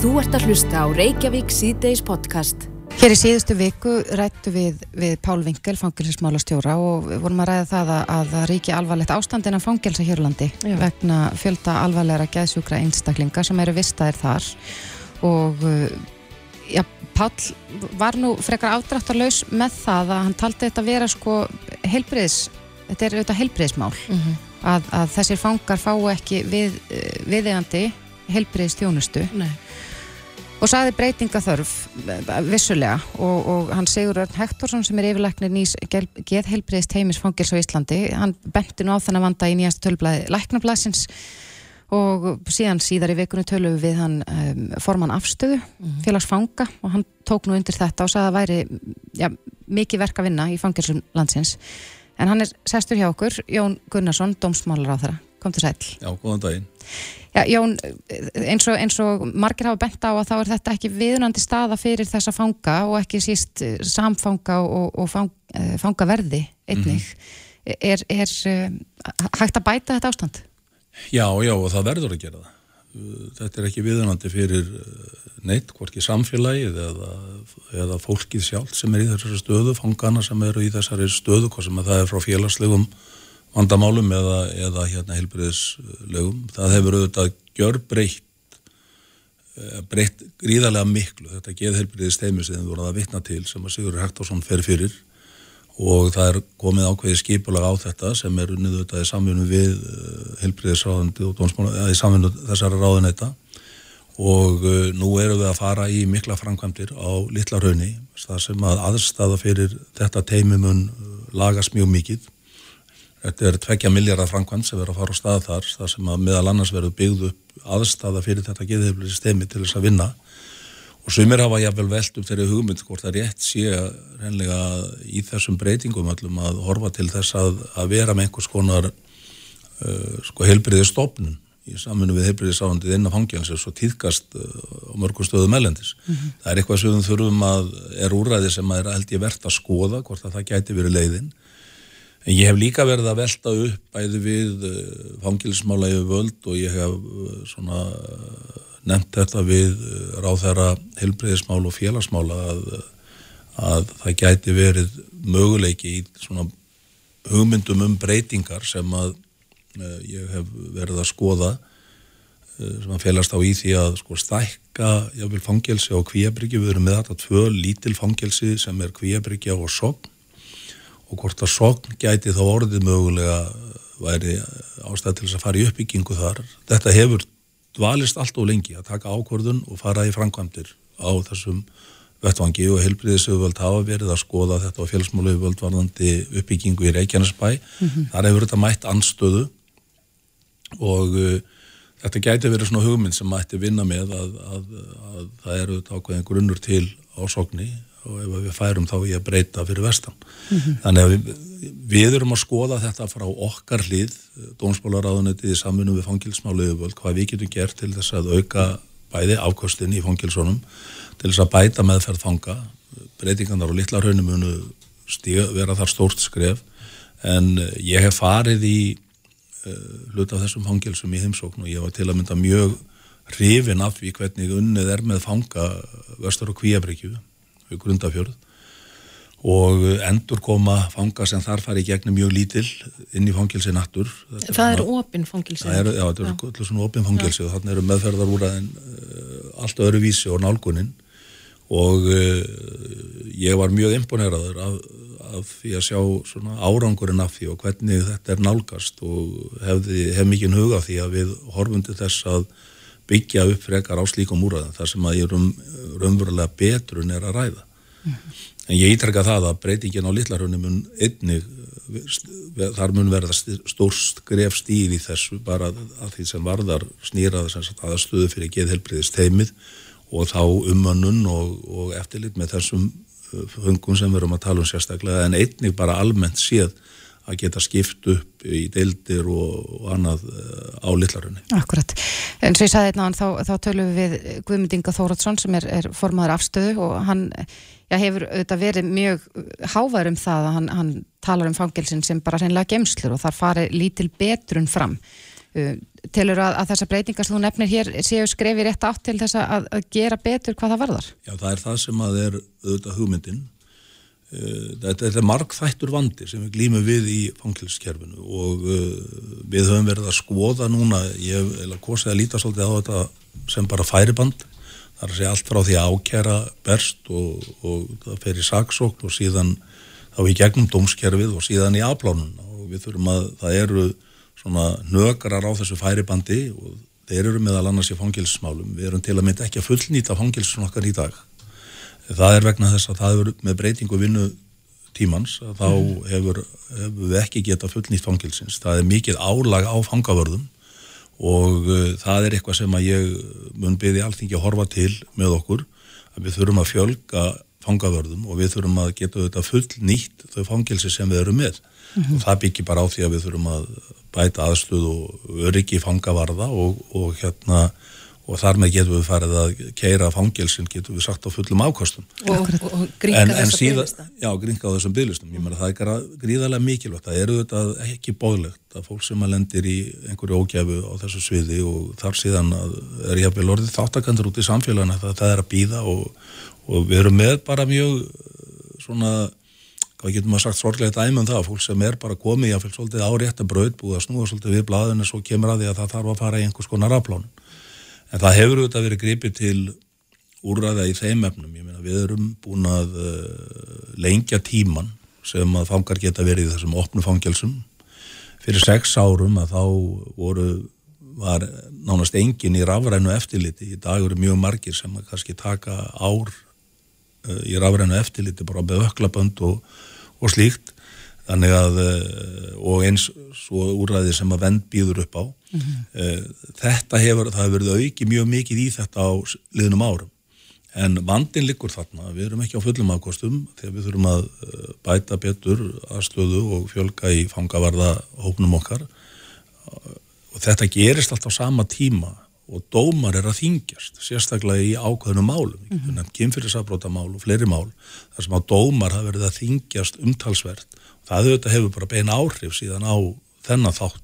Þú ert að hlusta á Reykjavík síðdeis podcast. Hér í síðustu viku rættu við, við Pál Vinkel, fangilsismála stjóra og vorum að ræða það að, að það ríki alvarlegt ástandin af fangilsa hérlandi Já. vegna fjölda alvarlegra geðsjúkra einstaklinga sem eru vistaðir þar og uh, já, Pál var nú frekar afdráttarlaus með það að hann taldi þetta vera sko heilbriðis, þetta er auðvitað heilbriðismál að, að þessir fangar fái ekki við, viðeigandi heilbriðis þjónustu Nei. Og saði breytinga þörf vissulega. Og, og hann Sigur Örn Hektorsson sem er yfirleiknir nýs geðheilbriðist heimis fangils á Íslandi hann benti nú á þennan vanda í nýjast tölblaði læknablasins og síðan síðar í vikunum tölum við hann um, formann afstöðu félagsfanga og hann tók nú undir þetta og sagði að væri ja, mikið verk að vinna í fangilsum landsins. En hann er sestur hjá okkur Jón Gunnarsson, dómsmálar á þeirra kom til sæl Já, góðan daginn. Já, Jón, eins og, eins og margir hafa bent á að þá er þetta ekki viðunandi staða fyrir þessa fanga og ekki síst eh, samfanga og, og fang, eh, fangaverði einnig. Er, er eh, hægt að bæta þetta ástand? Já, já, og það verður að gera það. Þetta er ekki viðunandi fyrir neitt, hvorki samfélagið eða, eða fólkið sjálf sem er í þessari stöðu, fangana sem eru í þessari stöðu, hvað sem að það er frá félagslegum vandamálum eða, eða hérna heilbriðislegum. Það hefur auðvitað gjör breytt, breytt gríðarlega miklu. Þetta geðheilbriðist heimi sem þið voruð að vitna til sem að Sigur Hektorsson fer fyrir og það er komið ákveði skipulag á þetta sem er unnið auðvitað í samfunnu við helbriðisráðandi og dónsmála, eða í samfunnu þessara ráðuneyta og uh, nú erum við að fara í mikla framkvæmdir á litla raunni það sem að aðstafa fyrir þetta teimumun lagast mjög mikið þetta er tvekja miljardar framkvæmd sem verður að fara á stað þar það sem að meðal annars verður byggð upp aðstafa fyrir þetta geðheilbriðistemi til þess að vinna. Og sumir hafa jáfnvel velt upp þeirri hugmynd hvort það rétt sé reynlega í þessum breytingum öllum að horfa til þess að, að vera með einhvers konar uh, sko heilbriði stopnun í samfunnu við heilbriðisáhandið innan fangjansins og týðkast uh, á mörgum stöðum ellendis. Það er eitthvað sem þurfum að er úræði sem er held ég verðt að skoða hvort að það gæti verið leiðin en ég hef líka verið að velta upp bæði við uh, fangilsmála yfir völd og ég hef uh, svona nefnt þetta við ráðherra helbreyðismál og félagsmála að, að það gæti verið möguleiki í hugmyndum um breytingar sem að ég hef verið að skoða sem að félast á í því að sko stækka fangelsi á kvíabryggju, við erum með þetta tvö lítil fangelsi sem er kvíabryggja og sogn og hvort að sogn gæti þá orðið mögulega væri ástæð til þess að fara í uppbyggingu þar. Þetta hefur dvalist allt og lengi að taka ákvörðun og fara í framkvæmdir á þessum vettvangi og helbriðisöfuvöld hafa verið að skoða þetta á félagsmálöfuvöld varðandi uppbyggingu í Reykjanesbæ. Þar hefur þetta mætt anstöðu og uh, þetta gæti verið svona hugmynd sem mætti vinna með að, að, að það eru ákveðin grunnur til ásókni og ef við færum þá að breyta fyrir vestan. Þannig að við, við erum að skoða þetta frá okkar hlið, dómsbólaráðunetið í samfunum við fangilsmáliðuvöld, hvað við getum gert til þess að auka bæði afkostin í fangilsónum, til þess að bæta meðferð fanga, breytingarnar og litla raunum munu stíga, vera þar stórt skref, en eh, ég hef farið í uh, hluta af þessum fangilsum í heimsókn og ég var til að mynda mjög hrifin af því hvernig unnið er með fanga vestur og kvíabryggju við grundafjörð og endur koma fanga sem þar fari í gegnum mjög lítil inn í fangilsi nattur. Þetta Það er opinn fangilsi. Það er, já, þetta er öllu svona opinn fangilsi og þannig eru meðferðar úr uh, allt öðru vísi og nálgunin og uh, ég var mjög imponeraður af, af því að sjá svona árangurinn af því og hvernig þetta er nálgast og hefði, hef mikið huga því að við horfum til þess að byggja upp frekar á slíkum úræðum þar sem að ég rum, raunverulega betrun er að ræða. En ég ítrekka það að breytingin á litlarhunni mun einnig, eh, þar mun verða stórst gref stíl í þessu bara að því sem varðar snýraði sem sagt aðstöðu fyrir geðhelbriðist heimið og þá umönnun og, og eftirlit með þessum fungum sem við erum að tala um sérstaklega en einnig bara almennt séð að geta skipt upp í deildir og, og annað eh, á litlarunni. Akkurat. En svo ég sagði einna þá, þá tölum við við Guðmund Inga Þóratsson sem er, er formaður afstöðu og hann já, hefur auðvitað verið mjög hávar um það að hann, hann talar um fangelsin sem bara hreinlega gemslur og þar fari lítil betrun fram. Uh, telur að, að þessa breytingar sem þú nefnir hér séu skrefi rétt átt til þess að, að gera betur hvað það varðar? Já, það er það sem að er auðvitað hugmyndin. Uh, þetta er markþættur vandi sem við glýmum við í fangilskerfinu og uh, við höfum verið að skoða núna, ég hef kosið að líta svolítið á þetta sem bara færiband, að segja allt frá því að ákjæra berst og, og það fer í saksókn og síðan þá í gegnum dómskerfið og síðan í afplánun og við þurfum að það eru svona nökrar á þessu færibandi og þeir eru meðal annars í fangilsmálum. Við erum til að mynda ekki að fullnýta fangilsun okkar í dag það er vegna þess að það hefur með breytingu vinnu tímans þá mm. hefur, hefur við ekki geta fullnýtt fangilsins. Það er mikið álag á fangavörðum og uh, það er eitthvað sem að ég mun byrði alltingi að horfa til með okkur að við þurfum að fjölga fangavörðum og við þurfum að geta þetta fullnýtt þau fangilsi sem við erum með mm -hmm. og það byggir bara á því að við þurfum að bæta aðsluð og öryggi fangavarða og, og hérna og þar með getum við farið að keira fangilsin, getum við sagt á fullum ákostum. Og, og, og gringa þessum bygglistum. Já, gringa á þessum bygglistum. Ég meina það er gríðarlega mikilvægt. Það eru þetta ekki bóðlegt að fólk sem að lendir í einhverju ógæfu á þessu sviði og þar síðan er ég að byrja orðið þáttakandur út í samfélagina það, það er að býða og, og við erum með bara mjög svona hvað getum maður sagt sorglega dæmi um það, fólk sem er bara komið í að fylg svolítið árétt að bröð búið að snúa svolítið við blaðinu svo kemur að því að það þarf að fara í einhvers konar afplán En það hefur auðvitað verið gripið til úrraða í þeim efnum. Meina við erum búin að uh, lengja tíman sem að fangar geta verið í þessum opnu fangjálsum. Fyrir sex árum að þá voru, var nánast engin í rafrænu eftirliti. Í dag eru mjög margir sem að kannski taka ár uh, í rafrænu eftirliti bara með öklabönd og, og slíkt þannig að eh, og eins svo úræði sem að vend býður upp á mm -hmm. þetta hefur, það hefur verið auki mjög mikið í þetta á liðnum árum en vandin likur þarna við erum ekki á fullum afkostum þegar við þurfum að eh, bæta betur aðstöðu og fjölga í fangavarða hóknum okkar og þetta gerist allt á sama tíma og dómar er að þingjast sérstaklega í ákveðnum málum mm -hmm. kynfyrirsafbróta mál og fleiri mál þar sem á dómar hafa verið að þingjast umtalsvert það auðvitað hefur bara beina áhrif síðan á þennan þátt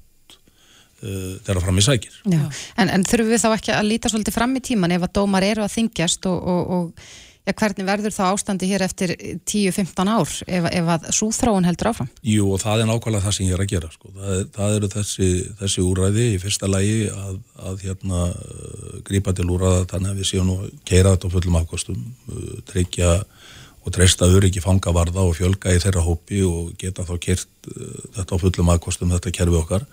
uh, þegar fram í sækir. Já, en, en þurfum við þá ekki að líta svolítið fram í tíman ef að dómar eru að þingjast og, og, og ja, hvernig verður þá ástandi hér eftir 10-15 ár ef, ef að súþráun heldur áfram? Jú og það er nákvæmlega það sem ég er að gera sko. það, það eru þessi, þessi úræði í fyrsta lægi að, að hérna grípa til úræða þannig að við séum nú keira þetta á fullum afkostum, uh, tryggja og treysta öryggi fangavarða og fjölga í þeirra hópi og geta þá kert uh, þetta á fullum aðkostum þetta kerfi okkar.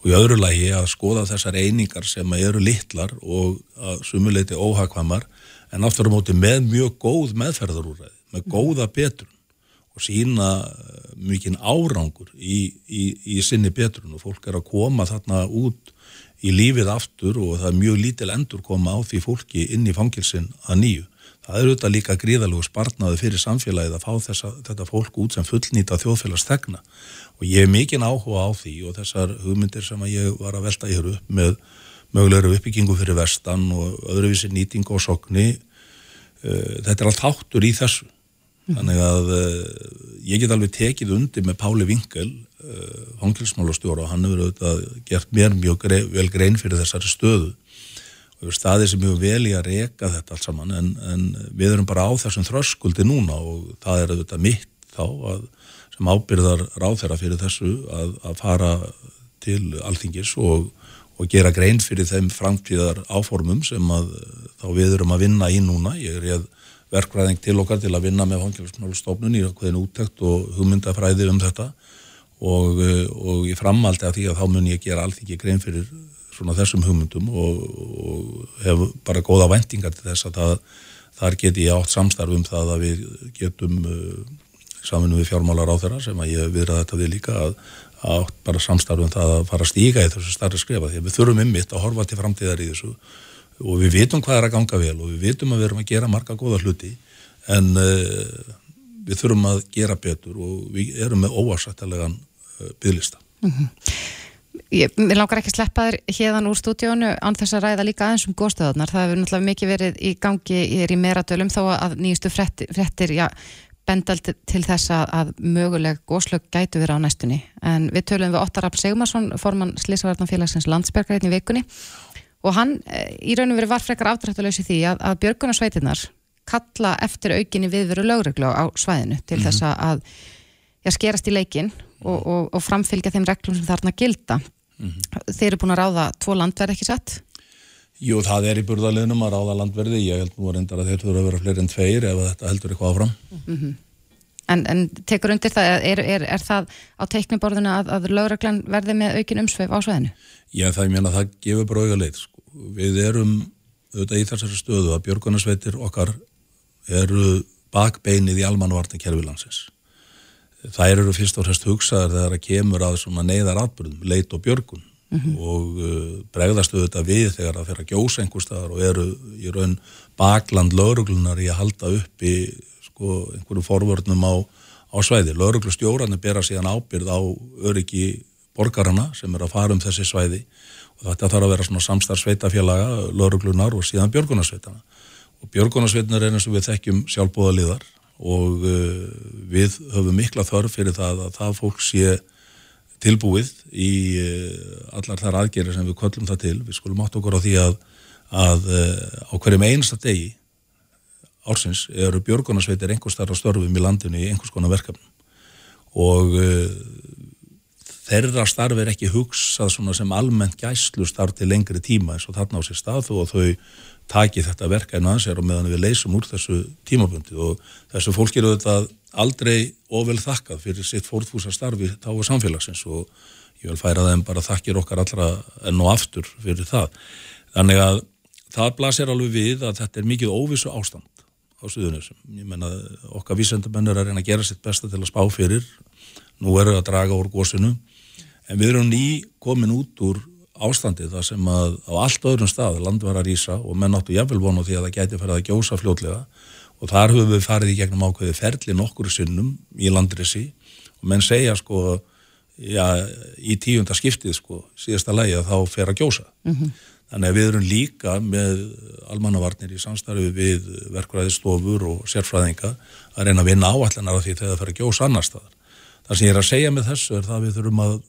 Og í öðru lægi að skoða þessar einingar sem eru litlar og sumuleiti óhagkvamar en aftur á móti með mjög góð meðferðarúræði, með góða betrun og sína uh, mikinn árangur í, í, í sinni betrun. Og fólk er að koma þarna út í lífið aftur og það er mjög lítil endur koma á því fólki inn í fangilsin að nýju það er auðvitað líka gríðalögur spartnaði fyrir samfélagið að fá þessa, þetta fólk út sem fullnýta þjóðfélagstegna og ég er mikinn áhuga á því og þessar hugmyndir sem ég var að velta hér upp með mögulegur uppbyggingu fyrir vestan og öðruvísi nýting og sokni uh, þetta er allt háttur í þessu. Mm. þannig að uh, ég get alveg tekið undir með Páli Vinkel uh, hangilsmálastjóra og hann hefur auðvitað gert mér mjög vel grein fyrir þessari stöðu og staðir sem mjög vel í að reyka þetta allt saman en, en við erum bara á þessum þröskuldi núna og það er auðvitað mitt þá að, sem ábyrðar ráþæra fyrir þessu að, að fara til alþingis og, og gera grein fyrir þeim framtíðar áformum sem að þá við erum að vinna í núna. Ég er ég verkvæðing til okkar til að vinna með fangilsmálustofnun í hverðin úttekt og hugmyndafræði um þetta og, og í framaldi af því að þá mun ég gera alþingi grein fyrir svona þessum hugmyndum og, og hef bara góða vendingar til þess að það, þar geti ég átt samstarf um það að við getum uh, saminu við fjármálar á þeirra sem að ég viðra þetta við líka að, að átt bara samstarf um það að fara að stíka í þessu starri skrefa því að við þurfum ymmit að horfa til framtíðar í þessu og við vitum hvað er að ganga vel og við vitum að við erum að gera marga góða hluti en uh, við þurfum að gera betur og við erum með óarsættilegan uh, bygglista. Mm -hmm. Ég langar ekki að sleppa þér hérðan úr stúdíónu án þess að ræða líka aðeins um góðstöðunar. Það hefur náttúrulega mikið verið í gangi, ég er í meradölum þá að nýjustu frettir, frettir já, bendal til þess að möguleg góðslög gætu verið á næstunni en við töluðum við Óttar Rapp Segumarsson formann Slísavartanfélagsins landsbergar hérna í vikunni og hann eh, í raun og verið var frekar afdrættulegsi því að, að björgunarsveitinnar kalla eftir aukinni viðveru lögreglu á svæðinu til -hmm. þess að já, skerast í leikin og, og, og framfylgja þeim reglum sem þarna gilda mm -hmm. þeir eru búin að ráða tvo landverð ekki satt? Jú, það er í burðaliðnum að ráða landverði ég held nú að reyndar að þeir þurfa að vera fleiri en tveir ef þetta heldur eitthvað áfram mm -hmm. en, en tekur undir það er, er, er það á teikniborðinu að, að lögreglan verði með aukin umsveif á svæðinu? Já, það ég meina það gefur bara auga leit sko. við erum auðvitað í þessari stöðu að björgunarsveitir okkar eru bakbeinið í almanvartin kervilansins þær eru fyrst og fremst hugsaðar þegar það kemur að neyðar atbyrðum, leit og björgun mm -hmm. og uh, bregðast auðvitað við þegar það fer að gjósa einhver staðar og eru í raun bakland lauruglunar í að halda upp í sko, einhverju forvörnum á, á svæði. Lauruglustjóranir bera síðan ábyrð á öryggi borgarana sem er að fara um þessi svæði og þetta þarf að vera svona samstarfsveitafélaga, lauruglunar og síðan björgunarsveitana. Og björgunarsveitnar er eins og við þekkjum sjálfbóðaliðar og uh, við höfum mikla þörf fyrir það að það fólk sé tilbúið í uh, allar þar aðgerið sem við köllum það til. Við skulum átt okkur á því að, að uh, á hverjum einsta degi ársins eru björgunarsveitir einhvers þar á störfum í landinu í einhvers konar verkefnum og þeirra starf er ekki hugsað sem almennt gæslu starf til lengri tíma eins og þarna á sér stað og þau taki þetta verka einu ansér og meðan við leysum úr þessu tímabundi og þessu fólk eru þetta aldrei ofel þakkað fyrir sitt fórðfúsa starfi þá er samfélagsins og ég vil færa þeim bara þakkir okkar allra enn og aftur fyrir það. Þannig að það blasir alveg við að þetta er mikið óvissu ástand á suðunusum. Ég menna okkar vísendamenn er að reyna að gera sitt besta til að spá fyrir. Nú eru að draga úr gósinu en við erum ný komin út úr ástandið það sem að á allt öðrum stað land var að rýsa og menn áttu jafnvel vonu því að það gæti farið að gjósa fljótlega og þar höfum við farið í gegnum ákveði ferli nokkur sinnum í landrisi og menn segja sko já, í tíunda skiptið sko síðasta lægi að þá fer að gjósa mm -hmm. þannig að við erum líka með almannavarnir í samstarfi við verkvæðistofur og sérfræðinga að reyna að vinna áallenar af því þegar það fer að gjósa annar staðar. Það sem ég er að segja með þessu er það að við þurfum að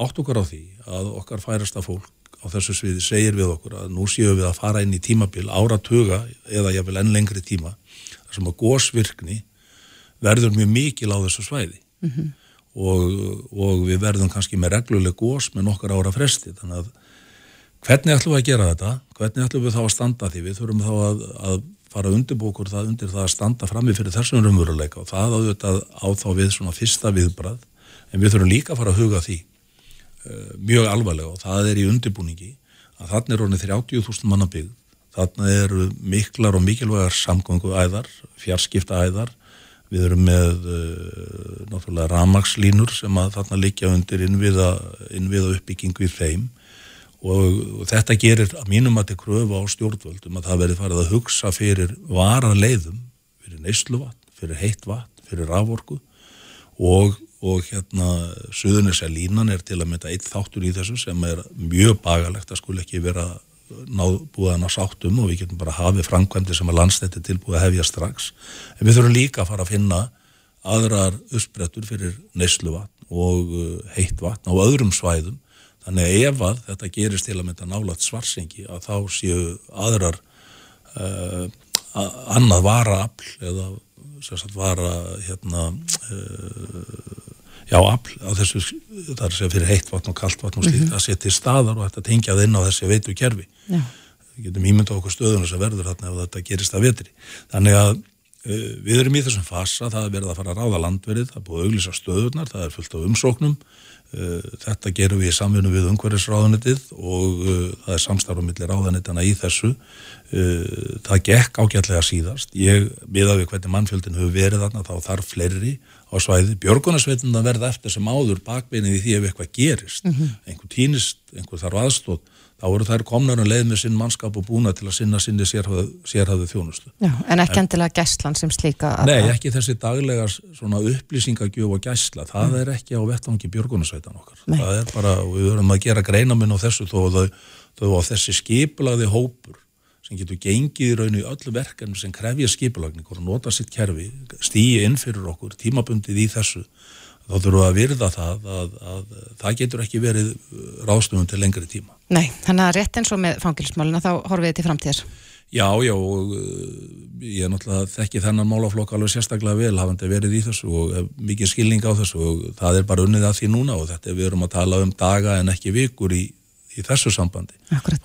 átt okkur á því að okkar færasta fólk á þessu sviði segir við okkur að nú séum við að fara inn í tímabil áratuga eða ég vil enn lengri tíma þar sem að gósvirkni verður mjög mikil á þessu svæði. Mm -hmm. og, og við verðum kannski með regluleg gós með nokkar ára fresti. Þannig að hvernig ætlum við að gera þetta? Hvernig ætlum við þá að standa því? Við þurfum þá að, að fara undirbúkur það undir það að standa frammi fyrir þessum raunveruleika. Og það áður á þá við svona fyrsta viðbrað en við þurfum líka að fara að huga því mjög alvarlega og það er í undirbúningi að þarna er orðin 30.000 manna byggð. Þarna eru miklar og mikilvægar samgöngu æðar, fjarskipta æðar við erum með uh, náttúrulega ramagslínur sem að þarna liggja undir innviða, innviða uppbyggingu í þeim. Og, og þetta gerir að mínum að þetta kröfu á stjórnvöldum að það verður farið að hugsa fyrir varaleiðum, fyrir neysluvatn, fyrir heitt vatn, fyrir raforku og og hérna Suðunisja línan er til að mynda eitt þáttur í þessu sem er mjög bagalegt að skul ekki vera náðbúðan að sáttum og við getum bara hafið framkvæmdi sem að landstætti tilbúið að hefja strax. En við þurfum líka að fara að finna aðrar uppsprettur fyrir neysluvatn og uh, heitt vatn á öðrum svæðum. Þannig að ef að þetta gerist til að mynda nálat svarsengi að þá séu aðrar uh, annað varaafl eða sagt, vara hérna uh, já, afl á þessu, það er að segja fyrir heitt vatn og kallt vatn og slíkt, mm -hmm. að setja staðar og þetta tengja það inn á þessi veitu kerfi. Já. við getum ímynda okkur stöðunum sem verður hérna ef þetta gerist að vetri. Þannig að uh, við erum í þessum fasa það er verið að fara að ráða landverið það er búið að auglýsa stöðunar, það er fullt af umsóknum. Uh, þetta gerum við í samfunnu við umhverfisráðanitið og uh, það er samstarfum millir ráðanitana í þessu. Uh, það gekk ágætlega síðast. Ég, miða við hvernig mannfjöldin hefur verið þarna þá þarf fleiri á svæði, björgunarsveitin að verða eftir sem áður bakbeinið í því ef eitthvað gerist mm -hmm. einhver týnist, einhver þarf aðstóð þá eru þær komnar um leið með sinn mannskap og búna til að sinna sinni sérhæðu þjónustu. Já, en ekki endilega gæslan sem slíka? Nei, ekki þessi daglega svona upplýsingagjöf og gæsla, það mm. er ekki á vettvangi björgunarsveitan okkar. Nei. Það er bara, við verðum að gera greinaminn á þessu þó, þó, þó að þessi skiplaði hópur sem getur gengið í raun í öllu verkefni sem krefja skipulagning og nota sitt kerfi, stýja inn fyrir okkur tímabundið í þessu þá þurfum við að virða það að, að, að það getur ekki verið ráðstöfum til lengri tíma. Nei, þannig að rétt eins og með fangilsmáluna þá horfið þið til framtíðar. Já, já, og ég er náttúrulega þekki þennan málaflokk alveg sérstaklega vel hafandi verið í þessu og mikið skilning á þessu og það er bara unnið að því núna og þetta er við erum að tala um daga en ekki vikur í í þessu sambandi.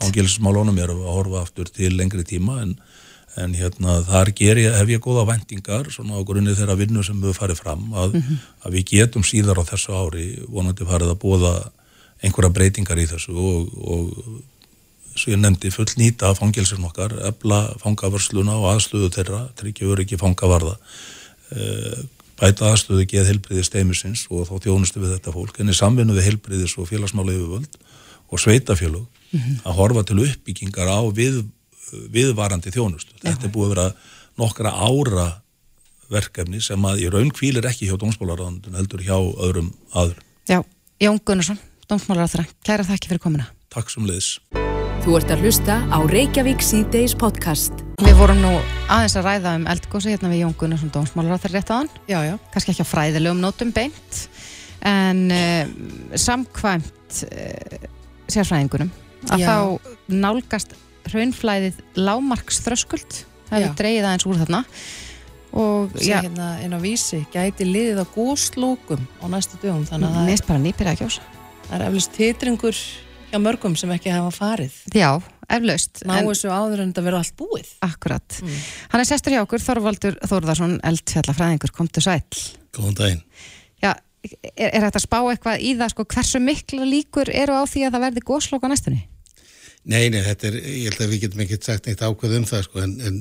Ángilsmálunum er að horfa aftur til lengri tíma en, en hérna þar ég, hef ég góða vendingar svona á grunni þeirra vinnu sem við farið fram að, mm -hmm. að við getum síðar á þessu ári vonandi farið að bóða einhverja breytingar í þessu og, og svo ég nefndi full nýta fangilsum okkar, ebla fangavörsluna og aðsluðu þeirra, tryggjur ekki fangavarða e, bæta aðsluðu geð helbriðis steimisins og þá þjónustu við þetta fólk en í samvinnu við helbriðis og félagsmála yfirvöld og sveitafélug mm -hmm. að horfa til uppbyggingar á við, viðvarandi þjónust. Þetta er búið að vera nokkra ára verkefni sem að í raun kvílir ekki hjá dómsmálaráðandun heldur hjá öðrum aður. Já, Jón Gunnarsson, dómsmálaráðara, kæra þakki fyrir komina. Takk sem leiðis. Þú ert að hlusta á Reykjavík C-Days podcast. Við vorum nú aðeins að ræða um eldgósi hérna við Jón Gunnarsson, dómsmálaráðara rétt á hann. Já, já. Kanski ekki á fræðilegum nótum beint, en uh, samkvæmt uh, sérfræðingunum að Já. þá nálgast hraunflæðið lámarks þröskuld það hefur dreyið aðeins úr þarna. Og já. hérna einn á vísi gæti liðið á góðslókum á næstu dögum þannig að það er nýpir að kjósa. Það er eflust hitringur hjá mörgum sem ekki hafa farið. Já, eflaust. Ná þessu áður en þetta verður allt búið. Akkurat, mm. hann er sestur hjá okkur Þorvaldur Þórðarsson, eldfjallafræðingur. Kom til sæl góðan daginn er, er þetta að spá eitthvað í það sko, hversu mikla líkur eru á því að það verði góðslokk á næstunni? Nei, nei, þetta er, ég held að við getum ekki sagt neitt ákveð um það sko, en, en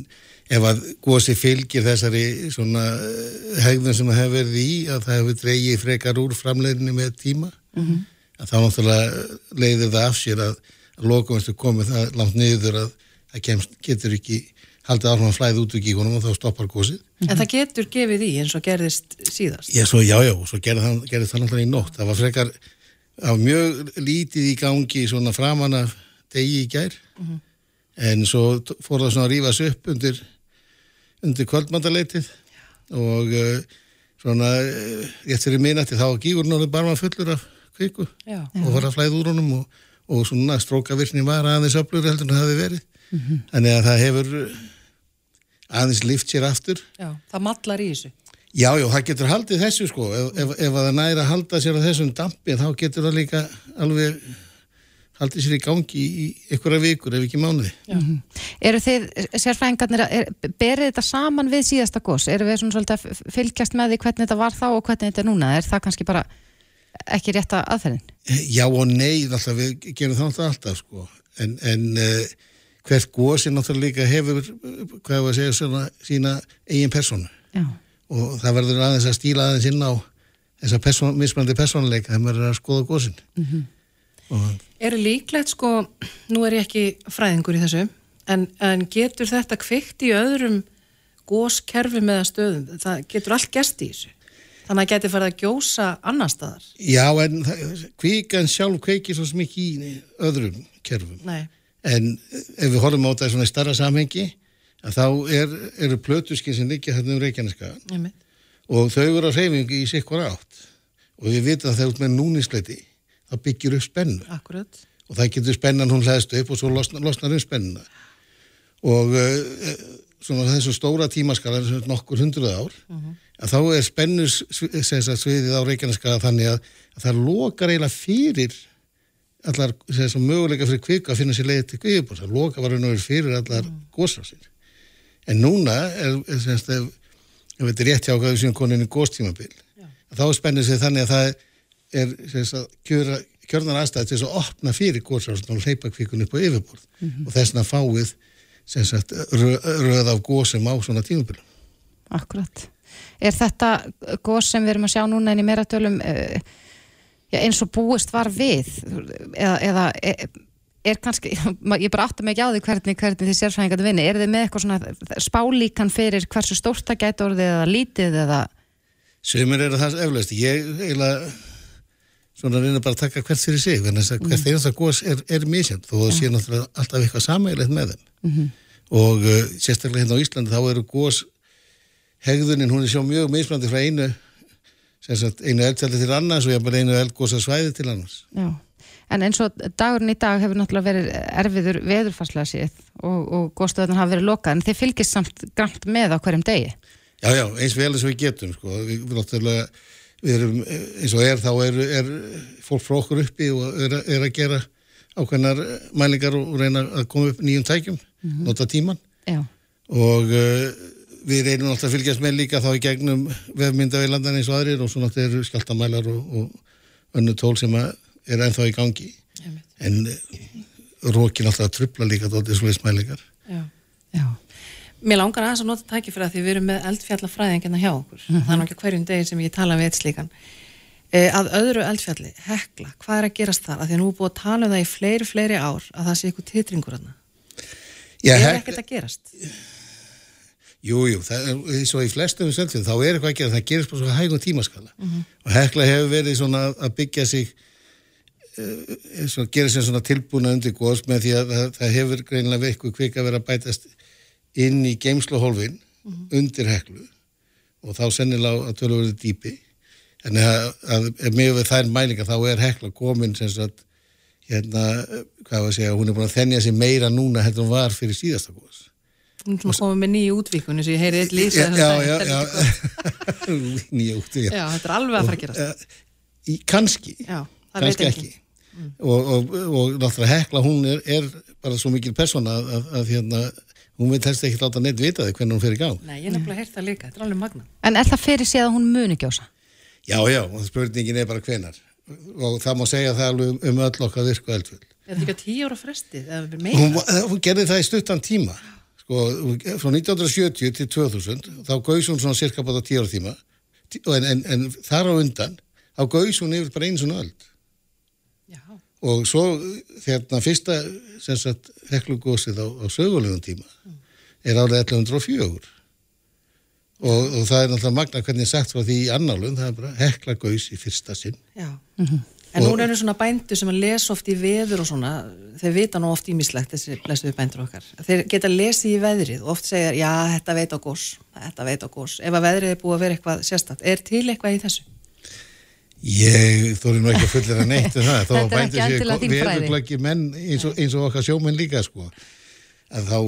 ef að góðsi fylgir þessari svona eh, hegðun sem það hefur verið í, að það hefur dreigið frekar úr framleirinni með tíma, mm -hmm. að þá náttúrulega leiðir það af sér að, að lokumstu komið það langt niður að það kemst, getur ekki haldið áhrifan flæði út úr gíkunum og þá stoppar gósið. En það getur gefið í eins og gerðist síðast? Já, svo, já, já, svo gerði það, gerði það náttúrulega í nótt. Það var frekar, það var mjög lítið í gangi svona framan af degi í gær, mm -hmm. en svo fór það svona að rýfast upp undir, undir kvöldmandaleitið og uh, svona, uh, rétt fyrir minnati þá gíkur náttúrulega bara maður fullur af kviku já. og var að flæða úr honum og, og svona strókavirkni var aðeins öflur heldur en það hefði verið. Mm -hmm. Þannig að það hefur aðeins lift sér aftur Já, það mallar í þessu Já, já, það getur haldið þessu sko ef, ef, ef það næri að halda sér á þessum dampi þá getur það líka alveg haldið sér í gangi í einhverja vikur ef ekki mánuði mm -hmm. Eru þið, sérfræðingarnir er, berið þetta saman við síðasta gos? Eru við svona svolítið að fylgjast með því hvernig þetta var þá og hvernig þetta er núna? Er það kannski bara ekki rétt að aðferðin? Já og nei, alltaf, við gerum það alltaf sko en, en uh, hvert gósi náttúrulega hefur hvað var að segja svona sína eigin personu Já. og það verður aðeins að stíla aðeins inn á þessa person, mismandi personleika þegar maður er að skoða gósin mm -hmm. og... Er líklegt sko nú er ég ekki fræðingur í þessu en, en getur þetta kvikt í öðrum góskerfi með stöðum? Það getur allt gæst í þessu. Þannig að það getur farið að gjósa annar staðar. Já en kvíkan sjálf kveikir svo smikið í öðrum kerfum. Nei en ef við horfum á þetta svona í starra samhengi þá er, eru plötuskinn sem liggja hérna um Reykjaneskagan og þau eru á reyfingu í sikkur átt og við vitum að það er út með núnisleiti það byggir upp spennu Akkurat. og það getur spennan hún hlæðst upp og svo losnar, losnar um spennuna og uh, svona þessu stóra tímaskala nokkur hundruð ár uh mhm. -huh. að þá er spennus sviðið á Reykjaneskaga þannig að, að það lokar eiginlega fyrir allar möguleika fyrir kvika að finna sér leiði til kvikibors að loka var verið fyrir allar mm. góðsásir en núna er, er semst, ef, ef þetta er rétt hjá hvað við séum koninni góðstímabil þá spennir sér þannig að það er semst, að kjöra, kjörnar aðstæði til þess að opna fyrir góðsásin og leipa kvikun upp á yfirborð mm -hmm. og þess að fáið semst, röð, röð af góðsum á svona tímabilum Akkurat. Er þetta góð sem við erum að sjá núna en í meira tölum uh, já, eins og búist var við. Eða, eða er, er kannski, ég bara átta mig ekki á því hvernig, hvernig þið sérfræðingarnir vinni, er þið með eitthvað svona spálíkan fyrir hversu stórt það gæti orðið eða lítið eða? Sumir eru það eflaust, ég eiginlega svona reyna bara að taka hvert fyrir sig. Hvert mm. einasta gos er, er misjönd þó það sé náttúrulega alltaf eitthvað samægilegt með þeim. Mm -hmm. og uh, sérstaklega hérna á Íslandi þá eru gós hegðunin, hún er sjá mjög mismandi frá einu sagt, einu eldfjalli til annars og ég bara einu eldgósa svæði til annars. Já, en eins og dagurinn í dag hefur náttúrulega verið erfiður veðurfarslega séð og, og góðstöðunar hafa verið lokað en þið fylgist samt grangt með á hverjum degi? Já, já, eins vel eins og við getum sko. við, við, náttúrulega, við erum eins og er þá er, er fólk frá okkur uppi og er, er að gera ákveðnar mælingar og reyna að koma upp nýjum tækjum, nota tíman Já, og uh, við reynum náttúrulega að fylgjast með líka þá í gegnum vefmyndavélandan eins og aðrir og svo náttúrulega eru skjáltamælar og, og önnu tól sem að er ennþá í gangi en uh, rókin alltaf að trubla líka þóttið svoleiðis mælingar Já. já, Mér langar aðeins að nota tæki fyrir að því við erum með eldfjallafræðingina hjá okkur. Það er náttúrulega hverjum degi sem ég tala við eitt slíkan. E, að öðru eldfjalli, hekla, hvað er að gerast þar? Að því nú er búið að tala um það í fleiri, fleiri ár að það sé eitthvað titringur þarna. Já, Er ekkert að gerast? Jú, jú, það er eins og í flestum selfið, þá er eitthvað að gera, það gerist bara svo hægum tímaskala. Og Hekla hefur verið svona að byggja sig uh, svona, gera sér svona tilbúna undir góðs með því að það, það hefur greinilega veikku kvik að vera að bætast inn í geimsluhólfin undir Heklu. Og þá sennilega að tölu verið dýpi. En að, að, að með við þær mælingar þá er Hekla komin sem sagt hérna, hvað var að segja, hún er búin að þennja sig meira núna heldur hún var fyrir síðasta góðs Hún er komið með nýju útvíkunni sem ég heyri eitt lýsa Já, já, já, er ekki já. Þetta er alveg að fara að gerast. Uh, í, kannski, Já, það veit kannski ekki. ekki. Og, og, og náttúrulega hekla, hún er, er bara svo mikil persóna að, að, að hérna, hún veit helst ekki láta neitt vita þig hvernig hún fer í gang. Nei, ég er nefnilega heyrt það líka, þetta er alveg magna. en er það fyrir séð að hún muni gjósa? Já, já, og spurningin er bara hvenar. Og það má segja það alveg um, um öll okkar virku eldfjöld. Er þetta ekki á tíu ára frestið, eða við meira? Hún, hún gerði það í stuttan tíma. Sko, frá 1970 til 2000, þá gaus hún svona cirka bara 10 ára tíma. Tí- En, en, en þar á undan, þá gaus hún yfir bara einu svona öld. Já, og svo hérna fyrsta sem sagt heklugósið á, á sögulegum tíma er árið 1104 og, og það er náttúrulega magna hvernig sagt frá því í annálun, það er bara heklagós í fyrsta sinn já. En nú eru svona bændur sem að lesa oft í veður og svona, þeir vita nú oft ímislegt þessi blessuðu bændur okkar. Þeir geta lesið í veðrið og oft segja, já, þetta veit á gós, þetta veit á gós. Ef að veðrið er búið að vera eitthvað sérstætt, er til eitthvað í þessu? ég þóri nú ekki að fullera neitt um það, er endilega þín fræði. veðurglöggi menn eins og, eins og okkar sjómenn líka sko að þá,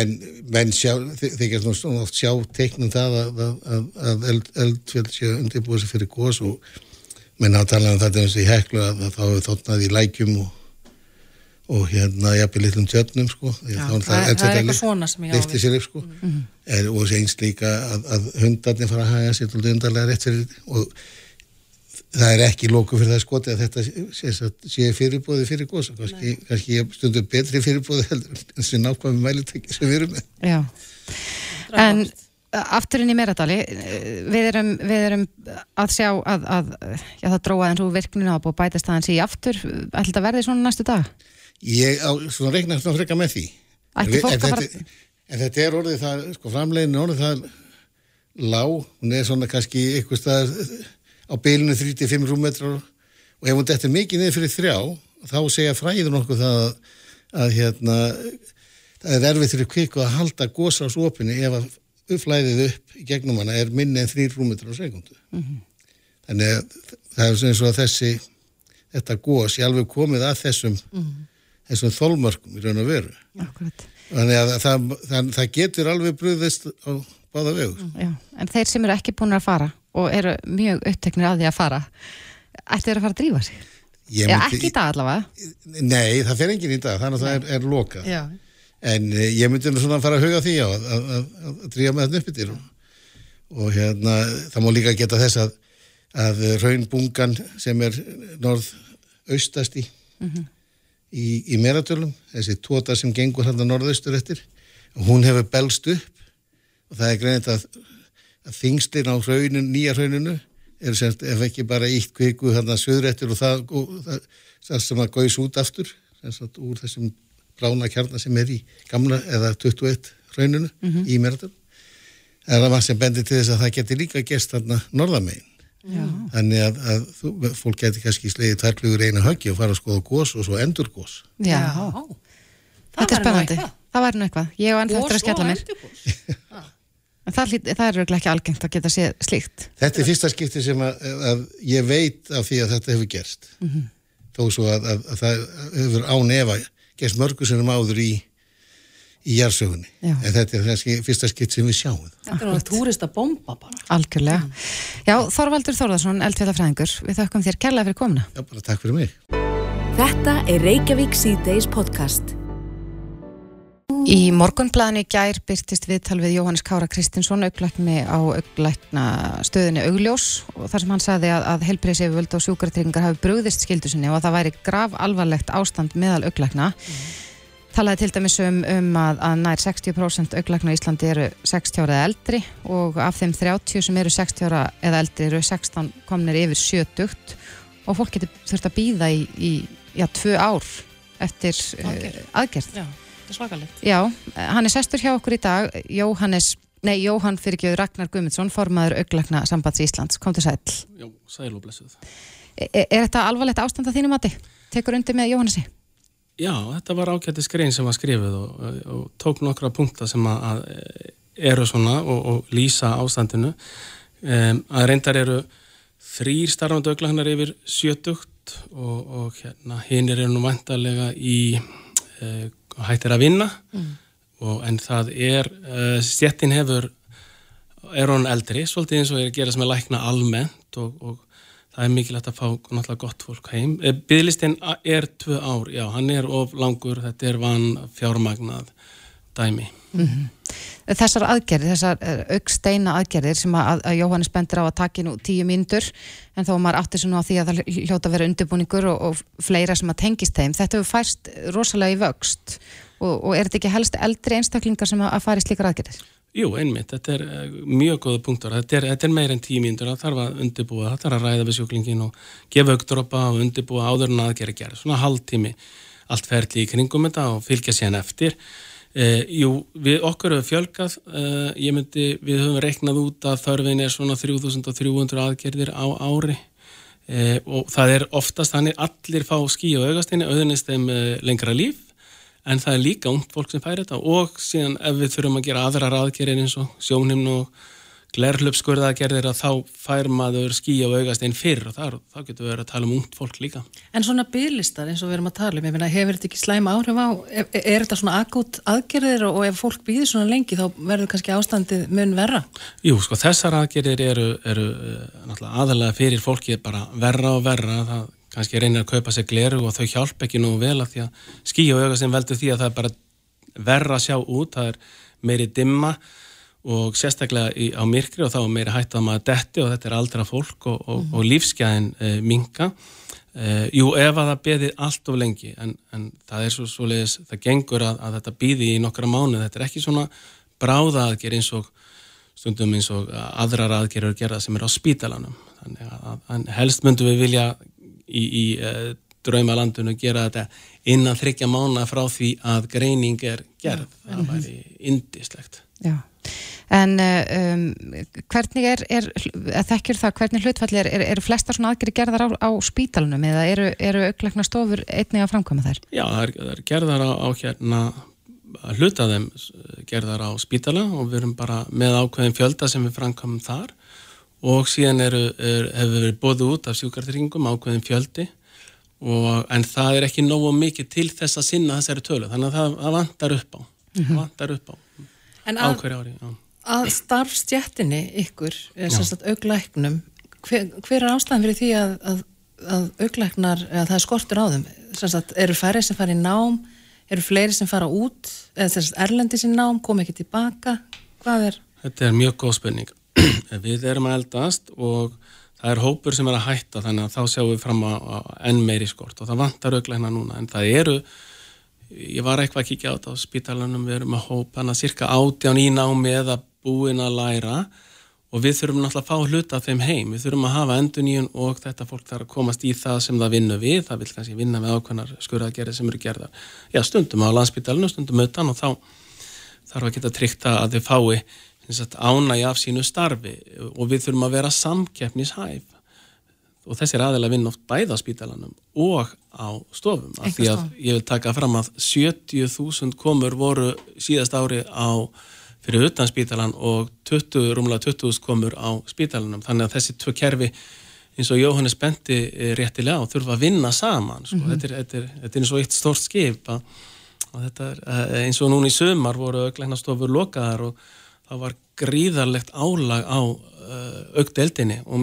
en menn sjá þykast nú svona oft sjá teiknum það að, að, að, að eld, eldfjöld sé undirbúið sér fyrir gós og menn hafa talað um þetta eins og í heklu að, að þá hefur þóttnað í lækjum og, og hérna jafnir litlum tjötnum sko. Já, er það- það er eitthvað svona sem ég á lyfti við. sér sko. Er, og eins líka að, að hundarnir fara að haga sér undarlega rétt fyrir og það er ekki lóku fyrir það skoti að þetta sé, sé, sé fyrirbóði fyrir gósa kannski, kannski ég stundum betri fyrirbóði heldur en þessi nákvæmi mælitæki sem við erum með. Já. Er En. Afturinn í Meradali, eh, við erum, við erum að sjá að, að já, það dróða eins og virkninu að búið bætast aðeins í aftur. Ætli þetta verði svona næstu dag? ég á svona reikna svona freka með því en, en, að fara- þetta, en þetta er orðið það sko framlegin orðið það lág, hún er svona kannski eitthvað staðar á bylunu 35 rúmetrar og ef hún dettur mikið niður fyrir þrjá þá segja fræður nokkuð það að, að hérna það er erfið fyrir kviku að halda gósa á opinni ef að uppflæðið upp í gegnum hana er minni en 3 rúmetrar á sekundu þannig að það er eins og þessi þetta gós ég alveg komið að þessum þessum þólmörkum í raun og veru Akkurat. þannig að það, það, það getur alveg brúðist á báða vegur Já. En þeir sem eru ekki búin að fara og eru mjög uppteknir að því að fara, ættu þeir að fara að drífa sig? Ég Já, myndi- ekki í dag allavega. Nei, það fer enginn í dag, þannig að það er, er lokað Já. En eh, ég myndi nú svona að fara að huga því á að, að, að, að dríja með þetta uppbyttir og, og hérna það má líka geta þess að, að raunbungan sem er norðaustast í, í, í meratölum, þessi tóta sem gengur hérna norðaustur eftir hún hefur belst upp. Og það er greinit að, þingstin á hrauninu, nýja hrauninu er semst ef ekki bara ítt kviku hérna söðrættur og það, og það, sem að gauðs út aftur semst úr þessum brána kjarnar sem er í gamla eða 21 hrauninu í Merðal. Það er að maður sem bendir til þess að það geti líka gerst þarna norðamegin. Þannig að, að þú, fólk geti kannski slegið tærflugur einu höggi og fara að skoða gós og svo endur gós. Já. Það Þetta er spennandi. það væri nú eitthvað. Ég og enn þetta er að skella mér. En það, það er örugglega ekki algengt að geta séð slíkt. Þetta er fyrsta skipti sem að, að ég veit af því að þetta hefur gerst. Þó svo að, að, að það hefur án efa gerst mörgu sem áður í, í jarðsögunni. Já. En þetta er þessi fyrsta skipti sem við sjáum. Þetta er alveg túrista bomba bara. Algjörlega. Já, Þorvaldur Þórðarsson, eldfjallafræðingur, við þökkum þér kærlega fyrir komuna. Já, bara takk fyrir mig. Þetta er Reykjavík C-Days podcast. Í morgunblæðinu gær byrtist viðtal við Jóhannes Kára Kristinsson auglækni á auglækna stöðinni augljós og þar sem hann sagði að, að helbriðsefjöld og sjúkartryggingar hafi brugðist skildu sinni og að það væri graf alvarlegt ástand meðal auglækna. Talaði til dæmis um, um að, að nær 60% auglækna í Íslandi eru 60 ára eða eldri og af þeim 30 sem eru 60 ára eða eldri eru 16 komnir yfir 70 og fólk getur þurft að býða í, í já, tvö ár eftir Aðgerð. uh, aðgerð. Já, þetta er svakalegt. Já, hann er sestur hjá okkur í dag Jóhannes, nei Jóhann fyrirgjöður Ragnar Guðmundsson, formaður auglakna sambands Íslands, kom til sæl Jó, sæl og blessuð. er, er þetta alvarlegt ástand að þínu mati? Tekur undir með Jóhannesi? Já, þetta var ágætti skrein sem var skrifið og, og, og tók nokkra punkta sem að, að eru svona og, og lýsa ástandinu. Um, að reyndar eru þrýr starfandi auglagnar yfir sjötugt og, og hérna, hinn eru nú vantarlega í hættir að vinna og, en það er, uh, stjettin hefur, er hún eldri, svolítið eins og er að gera sem er lækna almennt og, og það er mikilvægt að fá náttúrulega gott fólk heim. Byðlistinn er tvö ár, já, hann er of langur, þetta er van fjármagnað dæmi. Þessar aðgerðir, þessar uh, augsteina aðgerðir sem að, að Jóhannes bendur á að taki nú tíu mínútur en þó maður átti svo nú á því að það hljóta að vera undirbúningur og, og fleira sem að tengist þeim. Þetta hefur færst rosalega í vöxt og, og er þetta ekki helst eldri einstaklingar sem að, að fara í slíkar aðgerðir? Jú, einmitt, þetta er eh, mjög góða punktur, þetta er, þetta er meir en tíu mínútur, það þarf að undirbúa, það þarf að ræða við sjúklingin og gefa augdropa og undirbúa áður en aðgerði gerð, svona hálftími allt ferli í kringum þetta og fylgja sér eftir. Eh, jú, við okkur hefur fjölgað, eh, ég myndi, við höfum reiknað út að þörfin er svona 3300 aðgerðir á ári. Eh, og það er oftast þannig allir fá skí og augastinni, auðvunist þeim eh, lengra líf. En það er líka ungt fólk sem fær þetta. Og síðan ef við þurfum að gera aðrar aðgerðir eins og sjónhimn og glerhlupskurðaðgerðir að þá fær maður skí og augast einn fyrr og þar, þá getur við verið að tala um ungt fólk líka. En svona bygglistar eins og við erum að tala um, ég meina, hefur þetta ekki slæma áhrif á, er, er þetta svona akut aðgerðir og ef fólk býðir svona lengi þá verður kannski ástandið mun verra? Jú, sko, þessar aðgerðir eru, eru aðalega fyrir fólkið bara verra og verra, það kannski reynir að kaupa sér gleru og þau hjálp ekki nú vel að því að skí og augast einn veldur því að það er bara verra að sjá út, það er meiri dimma og sérstaklega í, á myrkri og þá er meiri hætt að maður detti og þetta er aldra fólk og, og, og lífsgæðin e, minka. E, jú, ef að það beði allt of lengi en, en það er svo, svo leiðis, það gengur að, að þetta býði í nokkra mánu, þetta er ekki svona bráða aðger eins og stundum eins og aðrar aðgerur gerða sem er á spítalanum. Þannig að, að helst myndum við vilja í, í e, draumalandinu gera þetta innan þryggja mánu frá því að greining er gerð. Það væri indislegt. Já, en um, hvernig er, er þekkjur það, hvernig hlutfalli er, er, eru flestar svona aðgeri gerðar á, á spítalunum eða eru, eru auglækna stofur einnig að framkvæma þær? Já, það er, það er gerðar á, á hérna hluta þeim gerðar á spítala og við erum bara með ákveðin fjölda sem við framkvæmum þar. Og síðan eru, er, hefur við bóðu út af sjúkartryggingum ákveðin fjöldi og, en það er ekki nógu mikið til þess að sinna þessari tölu. Þannig að það, það vantar upp á. Það vantar upp á En að, ári að starfstjettinni ykkur, auglæknum, hver, hver er ástæðan fyrir því að, að, að auglæknar, það er skortur á þeim, sérstætt eru færri sem fara í nám, eru fleiri sem fara út, eða sérstætt erlendi sem nám, kom ekki tilbaka, hvað er? Þetta er mjög góð spenning við erum að eldast og það er hópur sem er að hætta þannig að þá sjáum við fram á enn meiri skort og það vantar auglækna núna en það eru ég var eitthvað að kíkja á þetta á spítalunum, við erum að hópa hana cirka átján í námi eða búin að læra og við þurfum náttúrulega að fá hluta af þeim heim, við þurfum að hafa enduníun og þetta fólk þarf að komast í það sem það vinnu við, það vil kannski vinna með ákveðnar skurðagerði sem eru gerðar, já stundum á landspítalunum, stundum utan og þá þarf að geta tryggt að þið fái ánægi af sínu starfi og við þurfum að vera samkeppnishæf. Og þessir aðeila vinna oft bæða spítalanum og á stofum af því að ég vil taka fram að 70.000 komur voru síðast ári á fyrir utan spítalan og 20, rúmlega 20.000 komur á spítalanum þannig að þessi tvö kerfi eins og Jóhannes Benti réttilega á þurfa að vinna saman sko. mm -hmm. þetta, er, þetta, er, þetta er eins og eitt stórt skip að, að þetta er eh, eins og núna í sömar voru auklæknastofur lokaðar og það var gríðarlegt álag á uh, aukdeldinni og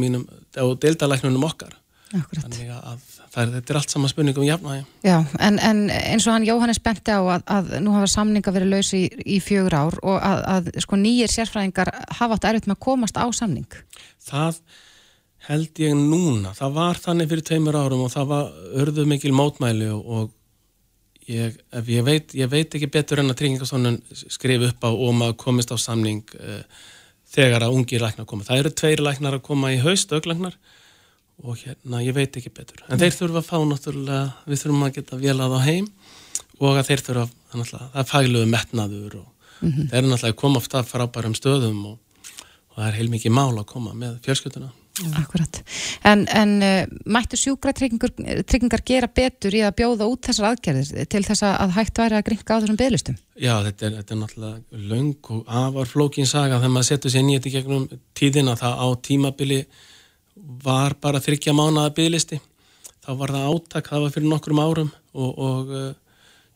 á deildalæknunum okkar Akkurat. þannig að er, þetta er allt sama spurning um jafnvægi. Já, en, en eins og hann Jóhannes benti á að, að nú hafa samninga verið laus í, í fjögur ár og að, að sko nýjir sérfræðingar hafa átt erfitt með að komast á samning. Það held ég núna, það var þannig fyrir tveimur árum og það var örðu mikil mótmæli og, og ég, ég, veit, ég veit ekki betur en að Tryggingastofnun skrif upp á og maður komist á samning uh, þegar að ungir læknar koma. Það eru tveir læknar að koma í haust, auglæknar og hérna ég veit ekki betur en þeir þurfa að fá náttúrulega við þurfum að geta velað á heim og að þeir þurfa að það er fagluðu metnaður og mm -hmm. þeir eru náttúrulega að koma ofta frábærum stöðum og, og það er heilmikið mál að koma með fjölskylduna Akkurat, en, en uh, mættu sjúkra tryggingar gera betur í að bjóða út þessar aðgerðir til þess að hægt væri að gringa á þessum bygglistum? Já, þetta er, þetta er náttúrulega laung og afar flókin saga þegar maður setur sér nýtt í gegnum tíðina það á tímabili var bara þryggja mánaða bygglisti þá var það áttak, það var fyrir nokkrum árum og, og uh,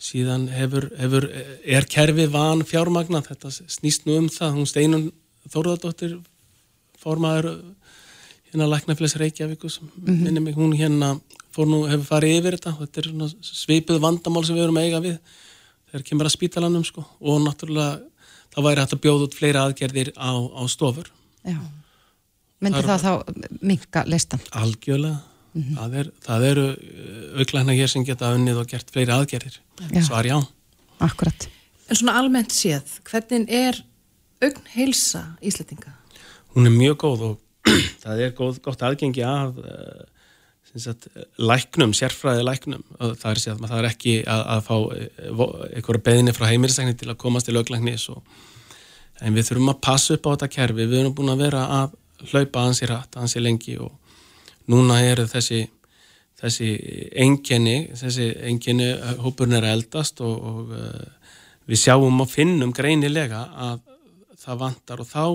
síðan hefur, hefur, er kerfið van fjármagna, þetta snýst nú um það. Hún Steinun Þórðardóttir formaður hérna Læknafélags Reykjavíkus mm -hmm. hún hérna fór nú, hefur farið yfir þetta. Þetta er svipið vandamál sem við erum eiga við þegar kemur að spítalanum sko. Og náttúrulega það væri hægt að bjóða út fleira aðgerðir á, á stofur. Já Myndi það, það þá minka listan? Algjörlega. Mm -hmm. það, er, það eru uh, auklækna hér sem geta unnið og gert fleiri aðgerðir. Svar já. Akkurat. En svona almennt séð, hvernig er augn heilsa íslettinga? Hún er mjög góð og það er góð, gott aðgengi af uh, sagt, læknum, sérfræði læknum. Það er, sér, það er ekki að, að fá uh, einhverja beðinni frá heimilisækni til að komast til auglæknis og en við þurfum að passa upp á þetta kerfi. Við erum búin að vera að hlaupa ansi rætt, ansi lengi og núna eru þessi þessi enginni þessi enginni hópurinn er eldast og, og uh, við sjáum og finnum greinilega að það vantar og þá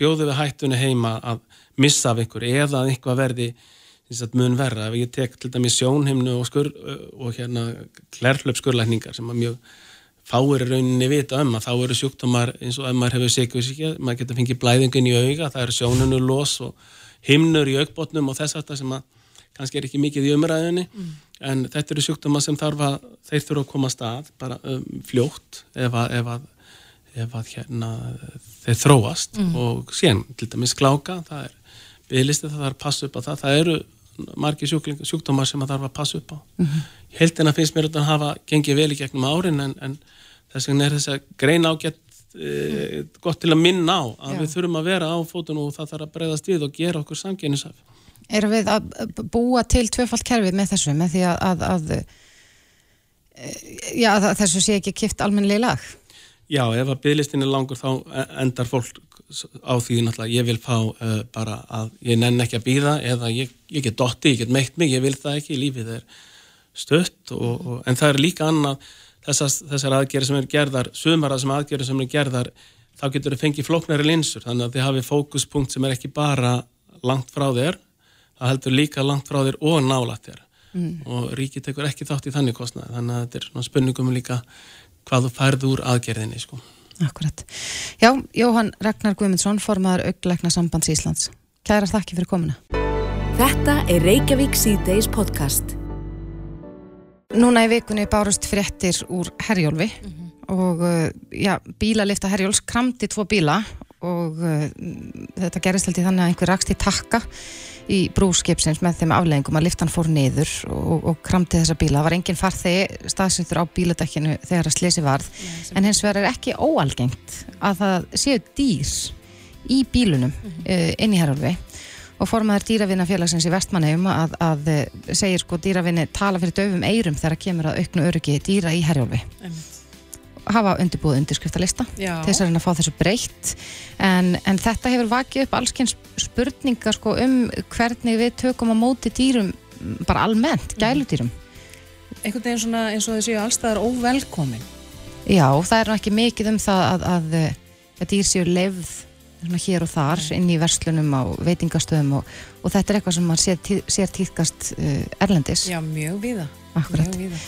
bjóðum við hættunni heima að missa af einhver eða að einhver verði mun verra, ef ég tek til dæmi sjónhimnu og, skur, og hérna klærflöpskurlækningar sem er mjög fáir rauninni vita um að þá eru sjúkdómar eins og ef maður hefur sikkusíkja, maður getur fengið blæðingin í auga, það eru sjónunu los og himnur í augbotnum og þess aftar sem að kannski er ekki mikið í umræðinni mm. en þetta eru sjúkdómar sem þarf að þeir þurfa að koma stað bara um, fljótt ef að, ef að, ef að hérna, þeir þróast. Mm. og síðan til dæmis skláka, það er bygglisti, það þarf að passa upp á það, það eru margi sjúkdómar sem það þarf að passa upp á. Mm -hmm. Heldina finnst mér að hafa gengið vel í gegnum árin en, en þess vegna er þess að greina ágætt e, gott til að minna á að Já. við þurfum að vera á fótunum og það þarf að breyðast við og gera okkur samgeinisaf. Erum við að búa til tvöfalt kerfi með þessu, með því að, að, að e, Já, þessu sé ekki kipt almennilega lag? Já, ef að bygglistin er langur þá endar fólk á því náttúrulega ég vil fá uh, bara að ég nenn ekki að býða eða ég, ég get dotti, ég get meitt mig, ég vil það ekki, lífið er stött og, og, en það er líka annað þessar, þessar aðgerið sem er gerðar, sumar að sem aðgerið sem er gerðar þá getur þau fengið flóknari linsur þannig að þið hafið fókuspunkt sem er ekki bara langt frá þér það heldur líka langt frá þér og nálat þér mm. og ríkið tekur ekki þátt í þannig kostnað þannig að þetta er spurningum líka hvað þú færð úr aðgerðinni sko Akkurat. Já, Jóhann Ragnar Guðmundsson, formadur augleikna sambands Íslands. Kæra þakki fyrir komuna. Þetta er Reykjavík C-Days podcast. Núna í vikunni bárust fréttir úr Herjólfi mm -hmm. og uh, já, bílalifta Herjóls kramdi tvo bíla og uh, þetta gerist í þannig að einhver rakst í takka í brúskipsins með þeim afleggingum að liftan fór niður og, og kramti þessa bíla. Það var enginn farþegi staðsyndur á bíladekkinu þegar að slesi varð Nei, en hins vegar er ekki óalgengt að það séu dýr í bílunum mm -hmm. uh, inn í herralvi og formaður dýravinnafélagsins í vestmannheim að, að eh, segir sko dýravinni tala fyrir döfum eirum þegar kemur að auknu öryggi dýra í herjálfi hafa undirbúið undirskriftalista þess að að fá þessu breytt. En, en þetta hefur vakið upp allskyns spurningar sko, um hvernig við tökum á móti dýrum bara almennt, gæludýrum. Einhvern veginn svona eins og þessi allstaðar óvelkomin. Já, það er ekki mikið um það að, að, að dýr séu svona hér og þar inn í verslunum á veitingastöðum og, og þetta er eitthvað sem maður sér, sér týðkast uh, erlendis. Já, mjög víða. Akkurat. Mjög víða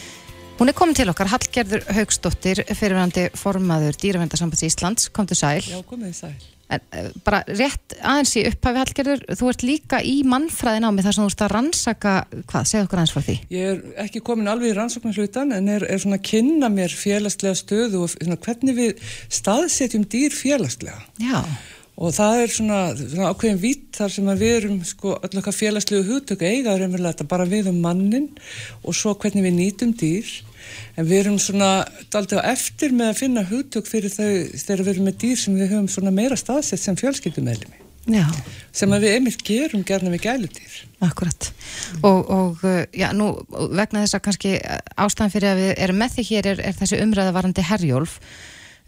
Hún er komin til okkar, Hallgerður Haugsdóttir fyrirvændi formaður Dýravendarsambands Íslands, kom til sæl. Já, komið sæl. en, uh, bara rétt aðeins í upphafi Hallgerður þú ert líka í mannfræðin á mig þar sem þú ert að rannsaka, hvað, segðu okkur aðeins frá því. Ég er ekki komin alveg í rannsóknar hlutan en er, er svona að kynna mér félagslega stöðu og svona, hvernig við staðsetjum dýr félagslega. Já, Og það er svona, svona ákveðin vitt þar sem við erum sko öll okkar félagslegu hugtök eiga raunverulega bara við um mannin og svo hvernig við nýtum dýr. En við erum svona daldið á eftir með að finna hugtök fyrir þau þegar við erum með dýr sem við höfum svona meira staðsett sem fjölskyldumæðlimi. já Sem að við einmitt gerum gerna við gæludýr. Akkurat. Og, og uh, já, nú vegna þess að kannski uh, ástæðan fyrir að við erum með því hér er, er þessi umræða varandi herjólf.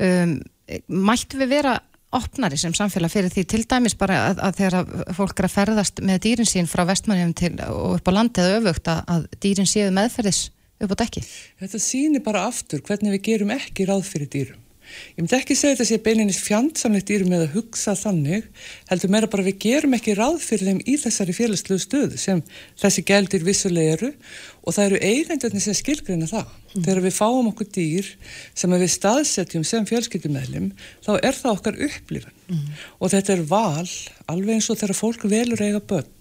Um, mættu við vera opnari sem samfélag fyrir því til dæmis bara að, að þegar fólk er að ferðast með dýrin sín frá vestmannum og upp á landið öfugt að, að dýrin séu meðferðis upp á dekki. Þetta sýnir bara aftur hvernig við gerum ekki ráð fyrir dýrum. Ég myndi ekki segja þetta sé beininnis fjandsamlegt dýrum með að hugsa þannig, heldur meira bara við gerum ekki ráð fyrir þeim í þessari félagslegu stöðu sem þessi gældir vissulega eru og það eru eigendurni sem skilgreina það. Þegar við fáum okkur dýr sem við staðsetjum sem fjölskyldumæðlim, þá er það okkar upplifun og þetta er val, alveg eins og þegar fólk velur eiga börn.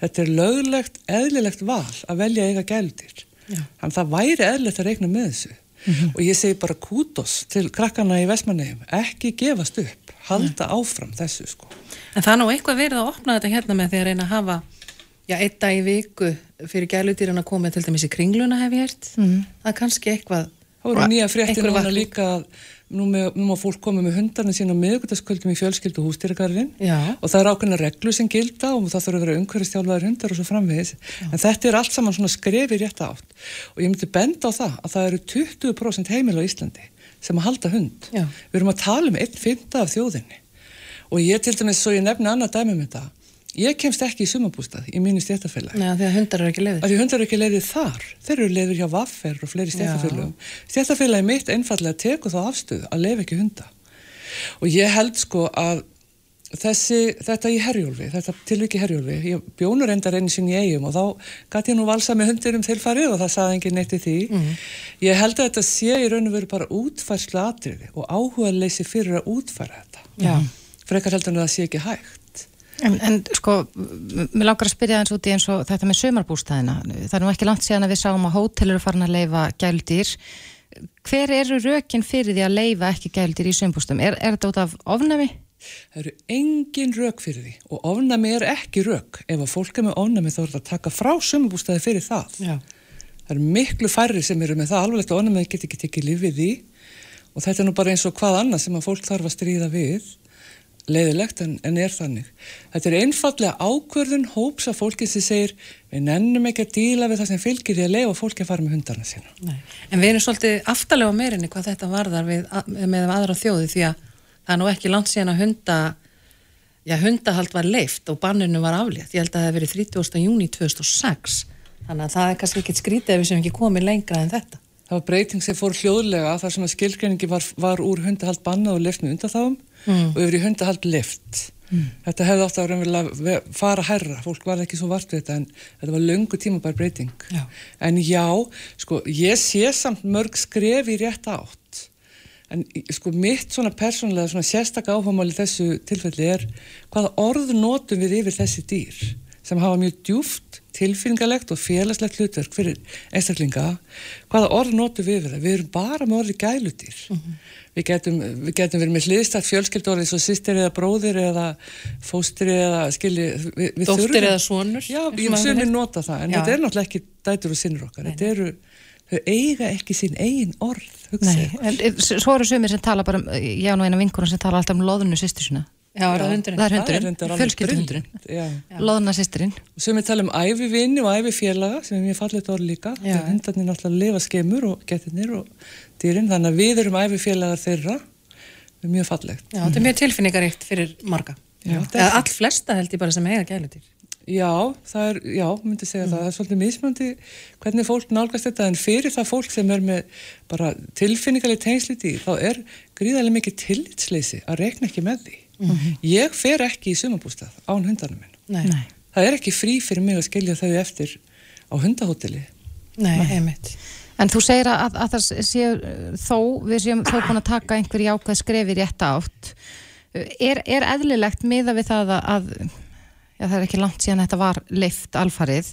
Þetta er löglegt, eðlilegt val að velja eiga gældir. Þannig að það væri eðlilegt að reikna með þessu. Og ég segi bara kútos til krakkana í Vestmannegjum, ekki gefast upp, halda áfram þessu sko. En það er nú eitthvað verið að opna þetta hérna með því að reyna að hafa já, einn dag í viku fyrir gæludýrin að koma til dæmis í kringluna hef ég hert. Mm. Það er kannski eitthvað Það voru nýja fréttir núna líka að nú, með, má fólk koma með hundarna sína á miðugutaskvöldum í fjölskyldu hústýragarðin Já. og það er ákveðna reglu sem gilda og það þurfa að vera umhverfistjálfaður hundar og svo framvegis. En þetta er allt saman svona skrefi rétt átt. Og ég myndi benda á það að það eru 20% heimil á Íslandi sem að halda hund. Já. við erum að tala um einn fymta af þjóðinni. Og ég til dæmis, svo ég nefni annað dæmi um þetta ég kemst ekki í sumabústað í mínu stjættafélag Nei, því að hundar eru ekki leiðir. að því hundar eru ekki leiðir þar. Þeir eru leiðir hjá vaffer og fleiri stjættafélagum stjættafélagi mitt einfallega tekur þá afstöðu að leiða ekki hunda. Og ég held sko að þessi, þetta í herjólfi þetta tilviki herjólfi, ég bjónur endar einu sinni í eigum og þá gæti ég nú valsa með hundir um tilfarið og það saði engin neitt í því. Ég held að þetta sé í raun og veru bara útfærslu atriði og áhuga en En, sko, mér langar að spyrja eins út í eins og þetta með sömarbústæðina. Það er nú ekki langt síðan að við sáum að hótel eru farin að leifa gældir. Hver eru rökin fyrir því að leifa ekki gældir í sömbústum? Er, er þetta út af ofnami? Það eru engin rök fyrir því og ofnami er ekki rök. Ef að fólk er með ofnami þá er þetta að taka frá sumabústæði fyrir það. Já. Það eru miklu færri sem eru með það að ofnami get ekki tekið lífið í og þetta er nú bara eins og hvað annað sem að fólk þarf að stríða við leiðilegt en, en er þannig. Þetta er einfallega ákvörðun hóps af fólki sem segir við nennum ekki að díla við það sem fylgir í að leifa fólki að fara með hundarna sína. Nei. En við erum svolítið aftalega meirinni hvað þetta varðar við, með aðra þjóði því að það er nú ekki langt síðan að hunda já, hundahald var leift og banninu var aflétt. Ég held að það hef verið 30. júni 2006 þannig að það er kannski ekkit skrítið ef við sem ekki komið lengra en þetta. Það var breyting sem fór hljóðlega þar sem að skilgreiningi var, var úr hundahald bannað og lift með undanþáum og yfir í hundahald lift. Þetta hefði átt að raunverulega ve- fara herra, fólk var ekki svo vart við þetta en þetta var löngu tímabær breyting. Já. En já, sko, ég sé samt mörg skref í rétt átt. En sko mitt svona persónulega svona sérstak áhugamáli þessu tilfelli er hvaða orð notum við yfir þessi dýr sem hafa mjög djúft, tilfinningalegt og félagslegt hlutverk fyrir einstaklinga. Hvaða orð notum við yfir það? Við erum bara með orði gæludýr. Við getum, við getum verið með hliðstætt fjölskyldorði svo sýstir eða bróðir eða fóstri eða skilji við, við Dóttir eða sonur, Já, ég sumir hefur nota það en Já. þetta er náttúrulega ekki dætur og sinnur okkar. Þetta eru, þau eiga ekki sín eigin orð, Nei, en eh, svo eru sumir sem tala bara um, já nú eina vinkunum sem tala alltaf um loðunu sýstu sína. Já, er það er hundurinn, já. loðna sýstirinn. Sem við tala um æfivini og æfifélaga sem er mjög fallet orð líka. Hundarnir náttúrulega lifa skemur og getinir og dýrin. Þannig að við erum æfifélagar þeirra. Það er mjög fallegt. Já, þetta er mjög tilfinningaríkt fyrir marga. Já, Eða all flesta held ég bara sem eiga gælutýr. Já, það er, já, myndi segja það. Það er svolítið mismöndi hvernig fólk nálgast þetta en fyrir það fólk sem er með bara tilfinningarlega tengslit í þá er gríðarlega mikið tillitsleysi að rekna ekki með því. Ég fer ekki í sumabústað án hundarnum minn. Nei, Nei. Það er ekki frí fyrir mig að skilja þau eftir á hundahóteli. Nei, einmitt. En þú segir að, að það séu uh, þó, við séum þó búin að taka einhver jákvæð skrefi rétt átt. Er, er eðlilegt miða við það að, að já, það er ekki langt síðan þetta var leift alfarið,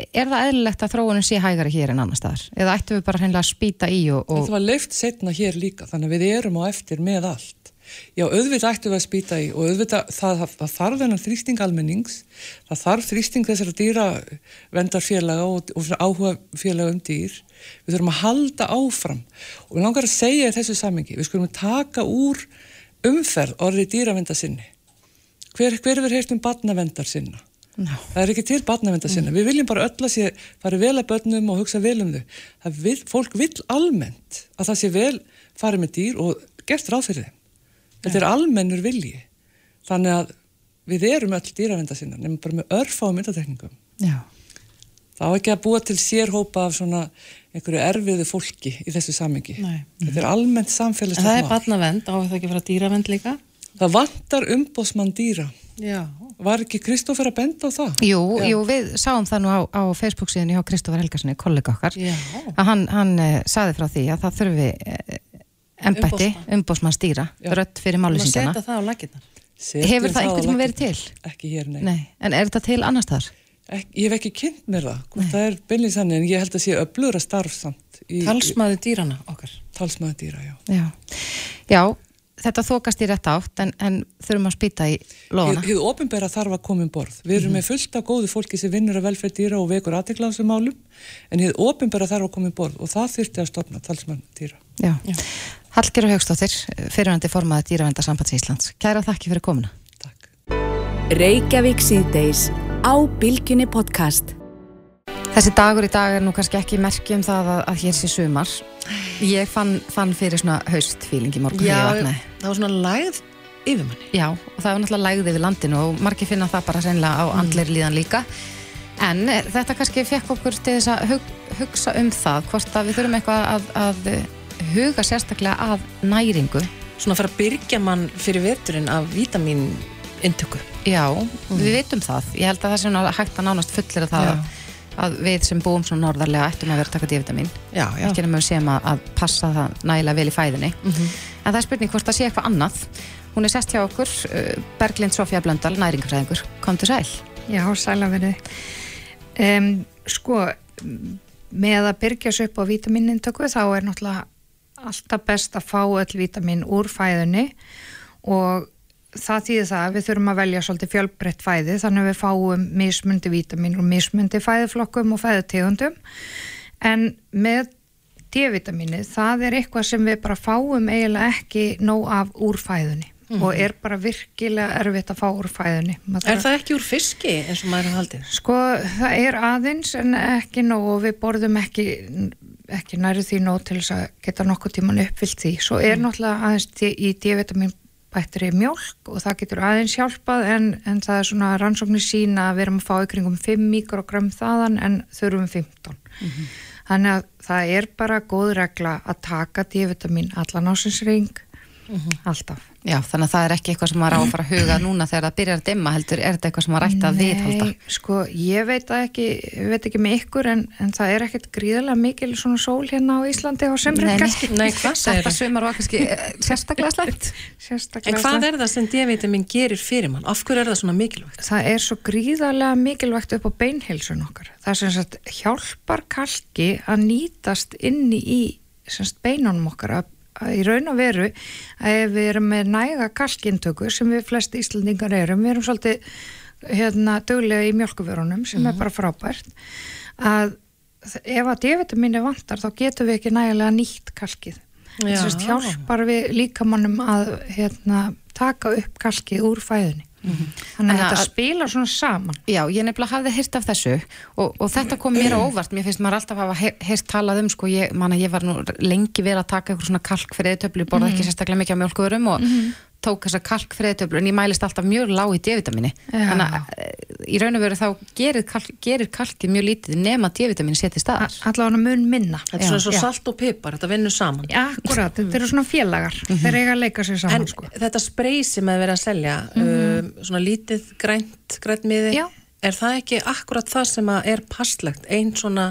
er það eðlilegt að þróunin sé hægari hér en annar staðar? Eða ættum við bara hreinlega að spýta í og, og Þetta var leift setna hér líka, þannig að við erum á eftir með allt. Já, auðvitað ættum við að spýta í og auðvitað það, það þarf þennan þrýsting almennings, það þarf þrýsting þessara dýravendarfélaga og, og áhuga félaga um dýr. Við þurfum að halda áfram og við langar að segja í þessu samengi, við skulum taka úr umferð orðið dýravendar sinni. Hver, hver verður heyrt um barnavendar sinna? Ná. Það er ekki til barnavendar sinna. Við viljum bara öll að sé, fara vel að börnum og hugsa vel um þau. Vil, fólk vil almennt að það sé vel farið með dýr og gert ráð fyrir þeim. Þetta er almennur vilji. Þannig að við erum öll dýravendar sinna, nefnum bara með örfá myndatekningum. já, Það á ekki að búa til sérhópa af svona einhverju erfiðu fólki í þessu samengi. Nei. Þetta er almennt En samfélagslegt það er barnavend, á það ekki að fara dýravend líka? Það vantar umbósmann dýra. Já. Var ekki Kristófer að benda á það? jú, Já. jú, við sáum það nú á, á Facebook síðan hjá Kristofar Helgarssoni, kollega okkar, Já. að hann, hann uh, saði frá því að það þurfi uh, embætti, umbósmann stýra, rödd fyrir Má málusingjana. Hefur það einhvern tíma laggirnar. verið til? Ekki hér, nei. Nei, en er þetta til annars staðar? Ek, ég hef ekki kynnt mér það, hvort það er beinlega sannig, en ég held að sé öflugra starf samt í, Talsmaður dýrana okkar. í talsmaður dýra, já. Já, já þetta þokast í rétt átt en, en þurfum að spýta í lóðana. Hið ofinbera þarf að koma um borð. Við erum með fullt af góðu fólki sem vinnur að velferð dýra og vekur aðtekla á þessum málum, en hið ofinbera þarf að koma um borð og það þyrfti að stopna talsmann dýra. Já. Hallgjör og Haugstóttir, fyrirvændi formaði Dýravendarsambands Íslands. Kæra þakki fyrir komuna. Takk. Reykjavík síðdeis á Bilginni podcast. Þessi dagur í dag er nú kannski ekki merki um það að, að hér sé sumar. Ég fann, fann fyrir svona haustfíling í morgun þegar ég vaknaði. það var svona lægð yfir manni. Já, og það var náttúrulega lægði við landinu og margir finna það bara sennilega á andleir líðan líka. En þetta kannski fekk okkur til þess að hug, hugsa um það, hvort að við þurfum eitthvað að, að huga sérstaklega að næringu. Svona að fara að byrja mann fyrir veturinn af vítamin intöku. Já, við vitum það. Ég held að það sé hægt að nánast fullir að það Já. að, að við sem búum svona norðarlega ættum að vera að taka D-vitamin. Já, já. Ekki nema við séum að, að passa það nægilega vel í fæðinni. Mhm. En það er spurning hvort það sé eitthvað annað. Hún er sest hjá okkur, uh, Berglind Sofía Blöndal, næringafræðingur. Komdu sæl. Já, sæla verið. Um, sko, með að byrja sig upp á vítaminnintöku þá er náttúrulega alltaf best að fá öll vítamin úr fæðunni og það þýðir það að við þurfum að velja svolítið fjölbreytt fæði þannig að við fáum mismundi vítamin og mismundi fæðiflokkum og fæðutegundum en með D-vitamini það er eitthvað sem við bara fáum eiginlega ekki nóg af úr fæðunni og er bara virkilega erfitt að fá úr fæðunni. Maður Er það ekki úr fiski eins og maður er haldið? Sko, það er aðeins en ekki nóg og við borðum ekki, ekki næri því nóg til þess að geta nokkuð tíman uppfyllt því. Svo er náttúrulega aðeins í D-vitamin bættri mjólk og það getur aðeins hjálpað en, en það er svona rannsóknir sína að við erum að fá í kringum 5 mikrogram þaðan en þurfum 15. Þannig að það er bara góð regla að taka D-vitamin allan ásins alltaf. Já, þannig að það er ekki eitthvað sem maður á að fara að huga núna þegar það byrjar að dimma heldur, er þetta eitthvað sem maður ætti að viðhalda? Nei, sko, ég veit ekki, ég veit ekki með ykkur en, en það er ekkert gríðarlega mikil svona sól hérna á Íslandi á semrið kannski. Nei, hvað segir Þetta sumar var kannski eh, sérstaklega slæmt. Sérstaklega. En hvað er það sem D-vitamin gerir fyrir mann? Af hverju er það svona mikilvægt? Það er svo gríðarlega mikilvægt upp á beinheilsun okkar. Það sem sagt hjálpar kalki að nýtast inni í sem sagt, í raun og veru að ef við erum með næga kalkintöku sem við flest Íslandingar erum, við erum svolítið hérna döglega í mjölkuverunum sem er bara frábært. Að ef að D-vitamini vantar þá getum við ekki nægilega nýtt kalkið. Þess að hjálpar við líkamannum að hérna, taka upp kalkið úr fæðunni þannig að þetta spila svona saman. Já, ég nefnilega hafði heyrt af þessu og, og þetta kom mér á óvart, mér finnst maður alltaf að hafa heyrt talað um, sko, ég, man að ég var nú lengi verið að taka eitthvað svona kalk fyrir eðtöflu, borða ekki sérstaklega mikið á mjölkuðurum og tók þessa kalk fyrir eðtöflu en ég mælist alltaf mjög lág í D-vitamini þannig að í raun og veru þá gerir, kalk, gerir kalkið mjög lítið nema D-vitamini setið staðar. Allavega mun minna. Þetta er svona svo salt og pipar, þetta vinnur saman. Já, akkurat, þetta eru svona félagar. Þeir eiga að leika sér En saman sko. þetta sprey sem að vera að selja, um, svona lítið grænt, grænt miði, Já. er það ekki akkurat það sem að er passlegt, einn svona,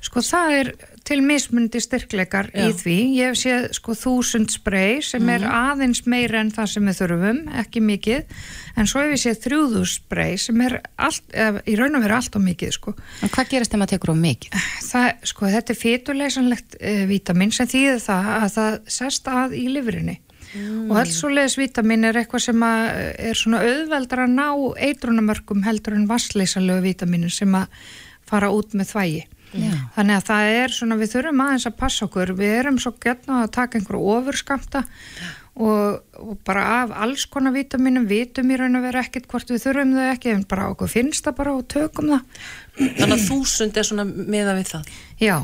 Sko það er til mismundi styrkleikar í Já. því. Ég hef séð sko þúsund spray sem er aðeins meira en það sem við þurfum, ekki mikið. En svo hef ég séð þrjúðu spray sem er allt, eða, í raun og veru allt og mikið sko. En hvað gerist þegar maður tekur á mikið? Það, sko þetta er fytuleysanlegt uh, vítamin sem þýðir það að það sest að í lifurinni. Og alls svoleiðis vítamin er eitthvað sem að eh, er svona auðveldar að ná eitrunamörkum heldur en vassleysanlegu vítaminin sem að fara út með þvægi. Já. Þannig að það er svona, við þurfum aðeins að passa okkur, við erum svo gætna að taka einhverju ofurskamta og, og bara af alls konar vítaminum, vitum í raun og vera ekkert hvort við þurfum þau ekki, en bara okkur finnst það bara og tökum það. þannig að þúsund er svona meða við það. Já,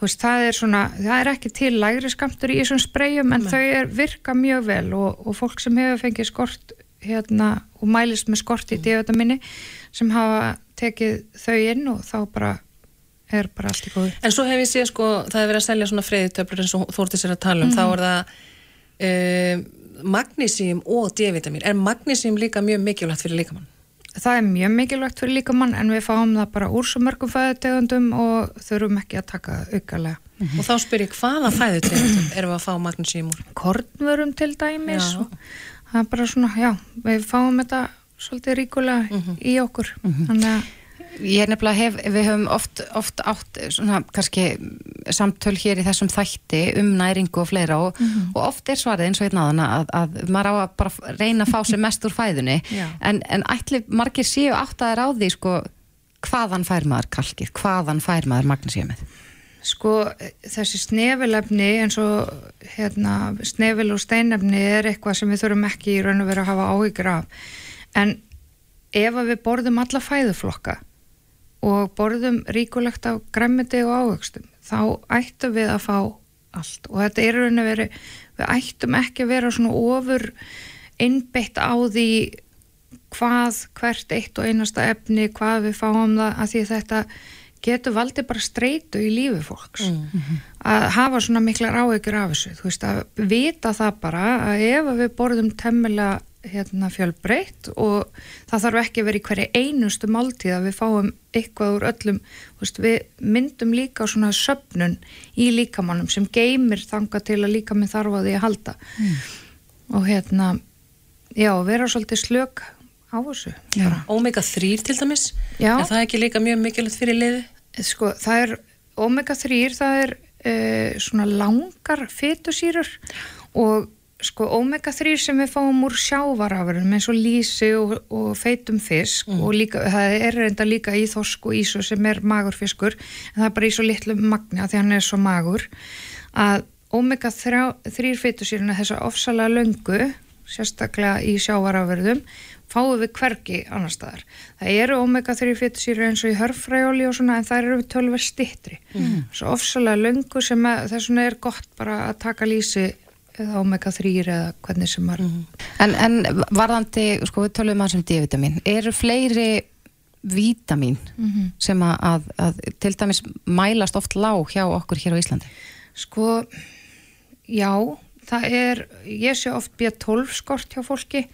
þú veist, það er svona, það er ekki til lægri skamtur í þessum spreyjum en þau er, virka mjög vel og, og fólk sem hefur fengið skort hérna og mælist með skort í D-vitaminni sem hafa tekið þau inn og þá bara er bara allt í góðu. En svo hef ég séð sko, það er verið að selja svona freyðutöflur eins og Þórtis er að tala um, þá er það um, magnísím og D-vitamin. Er magnísím líka mjög mikilvægt fyrir líkamann? Það er mjög mikilvægt fyrir líkamann en við fáum það bara úr svo mörgum fæðutegundum og þurfum ekki að taka aukalega. Og þá spyr ég hvaða fæðutegundum erum við að fá magnísím úr? Kornvörum til dæmis og það er bara svona, já, við fáum þetta svolítið ríkulega í okkur. Þannig að Ég nefnilega hef, við höfum oft, oft átt svona kannski samtöl hér í þessum þætti um næringu og fleira og, og oft er svarið eins og einn aðan að, að maður á að bara reyna að fá sér mest úr fæðunni en, en ætli margir séu áttaðir á því sko hvaðan fær maður kalkið, hvaðan fær maður magnesíumið? Sko þessi snefilefni eins og hérna, snefil og steinefni er eitthvað sem við þurfum ekki í raun og veru að hafa áhyggjur af. En ef að við borðum alla fæðuflokka og borðum ríkulegt af græmiti og ávöxtum, þá ættum við að fá allt. Og þetta er raun og veru, við ættum ekki að vera svona ofur innbeitt á því hvað hvert eitt og einasta efni, hvað við fáum það, að því þetta getur valdið bara streitu í lífi fólks að hafa svona miklar áhyggjur af þessu, þú veist að vita það bara að ef við borðum temmilega hérna, fjölbreytt og það þarf ekki að vera í hverju einustu máltíð að við fáum eitthvað úr öllum veist, við myndum líka svona söpnun í líkamannum sem geymir þanga til að líkaminn þarf á því að halda og hérna já, vera svolítið slök á þessu bara. Omega 3 til dæmis, Já. er það ekki líka mjög mikilvægt fyrir liði? sko, það er omega 3, það er uh, svona langar fytusýrur og sko omega 3 sem við fáum úr sjávarafurinn eins og lísi og, og feitum fisk og líka, það er reynda líka í þorsk og ísu sem er magurfiskur en það er bara í svo litlu magni að því hann er svo magur að omega 3 fytusýruna þessa ofsalega löngu sérstaklega í sjávarafurðum fáum við hvergi annar staðar. Það eru omega-3 fytusýru eins og í hörfræjóli og svona en það eru tölver stittri. Mm. Svo ofsalega löngu sem að, vegna er gott bara að taka lýsi eða omega-3 eða hvernig sem maður. En, en varðandi, sko við tölum að sem D-vitamin, eru fleiri vítamin sem að, að, að til dæmis mælast oft lág hjá okkur hér á Íslandi? Sko, já, það er, ég sé oft B12 skort hjá fólki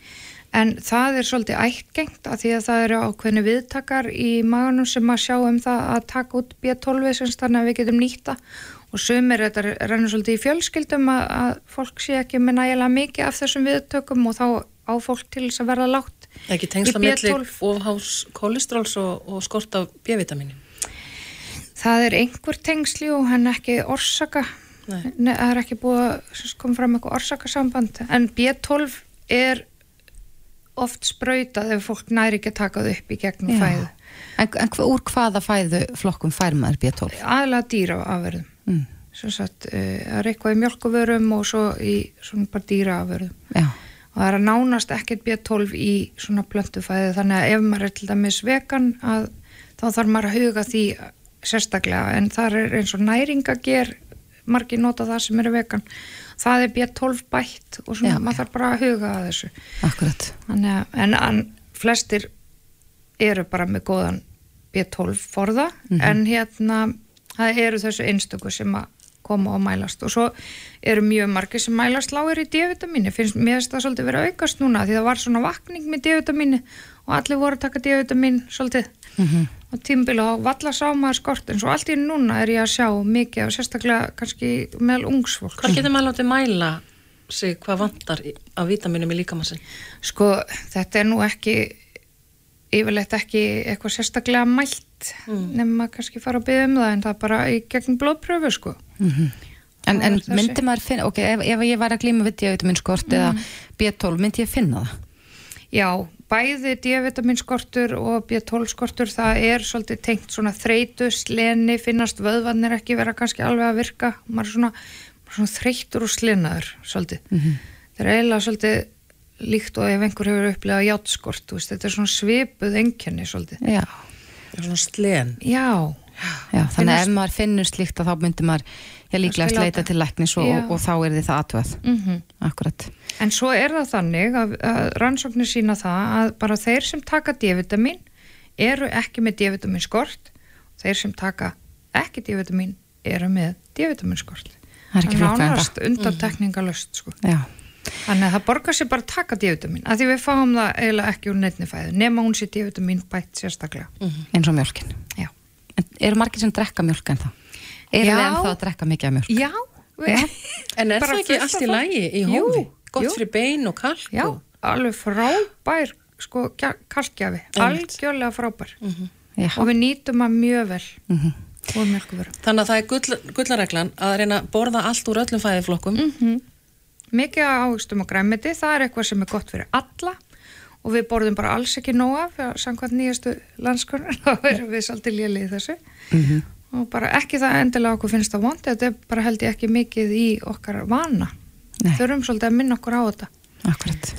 en það er svolítið ættgengt að því að það eru ákveðni viðtakar í maganum sem að sjá um það að taka út B12 sem þannig að við getum nýtta og sumir þetta rennur svolítið í fjölskyldum að, að fólk sé ekki með nægilega mikið af þessum viðtökum og þá á fólk til þess að verða er ekki tengsla B12. ofhás kolestróls og, og skort af B-vitamini. Það er einhver tengsli og hann ekki orsaka Nei. Nei, það er ekki búið að koma fram eitthvað orsakasamband en B12 er oft sprautað ef fólk næri ekki að taka það upp í gegnum Já. fæðu En, en hva- úr hvaða fæðu flokkum fær maður B12? aðalega dýra afverðum Mm. sagt, það er eitthvað í mjölkuvörum og svo í svona bara dýra afverðum Já. og það er nánast ekkert B12 í svona plöntufæði þannig að ef maður er til dæmis vegan að þá þarf maður að huga því sérstaklega. En það er eins og næringager margir nota það sem eru vegan. Það er B12 bætt og svona Já, maður þarf bara að huga að þessu. Akkurat. Þannig að, en, en flestir eru bara með góðan B12 forða. En hérna það eru þessu einstöku sem að koma og mælast. Og svo eru mjög margir sem mælast lágir í D-vitamíni. Finnst mér þess að það svolítið vera að aukast núna því það var svona vakning með D-vitamíni og allir voru að taka D-vitamín svolítið. Og tímbil og valla sá maður skort en svo allt í núna er ég að sjá mikið og sérstaklega kannski meðal ungsfólk Hvað getur maður látið mæla sig hvað vantar af vítaminum í líkamassin? Sko, þetta er nú ekki yfirleitt ekki eitthvað sérstaklega mælt nema kannski fara að byggja um það en það er bara í gegn blóðpröfu sko En, Það en þessi. myndi maður finna, ok, ef, ef ég var að glíma við D-vitamin skort eða B12, myndi ég finna það? Já, bæði D-vitamin skortur og B12 skortur það er svolítið tengt svona þreytu, sleni, finnast vöðvarnir ekki vera kannski alveg að virka maður er svona, svona þreytur og slenaður svolítið. Það er eiginlega svolítið líkt og ef einhver hefur upplegað játskort, þú veist, þetta er svona svipuð enkenni svolítið. Já. Það er svona slen. Já, Já, þannig að ef maður finnur slíkt að þá myndi maður já, líklega Kannski leita til læknis og, og, og þá er þið það aðtöð. mhm. Akkurat. En svo er það þannig að, að rannsóknir sína það að bara þeir sem taka D-vitamin eru ekki með D-vitamin skort þeir sem taka ekki D-vitamin eru með D-vitamin skort Það er ekki flóknara en nánast undantekningalöst sko. Já. Þannig að það borgar sér bara að taka D-vitamin að því við fáum það eiginlega ekki úr neittni fæðu nema hún sé D-vitamin bætt sérstaklega Eins og mjölkin. Já, En eru margir sem drekka mjölk en þá? Eru Já. við ennþá að drekka mikið af mjölk? Já, við, En er það ekki allt í lægi í Jú, hófi? Gott jú. fyrir bein og kalk? já og- alveg frábær sko, kalkjafi, algjörlega frábær Já. og við nýtum að mjög vel Mhm. úr mjölkuveru Þannig að það er gull, gullareglan að reyna að borða allt úr öllum fæðiflokkum. Mikið áhugstum og græmiti, það er eitthvað sem er gott fyrir alla og við borðum bara alls ekki nóga fyrir samkvæmt nýjastu landskonur þá erum við svolítið lélið þessu Mhm. og bara ekki það endilega okkur finnst það vond þetta er bara held ég ekki mikið í okkar vana Nei. þurfum svolítið að minna okkur á þetta Akkurat.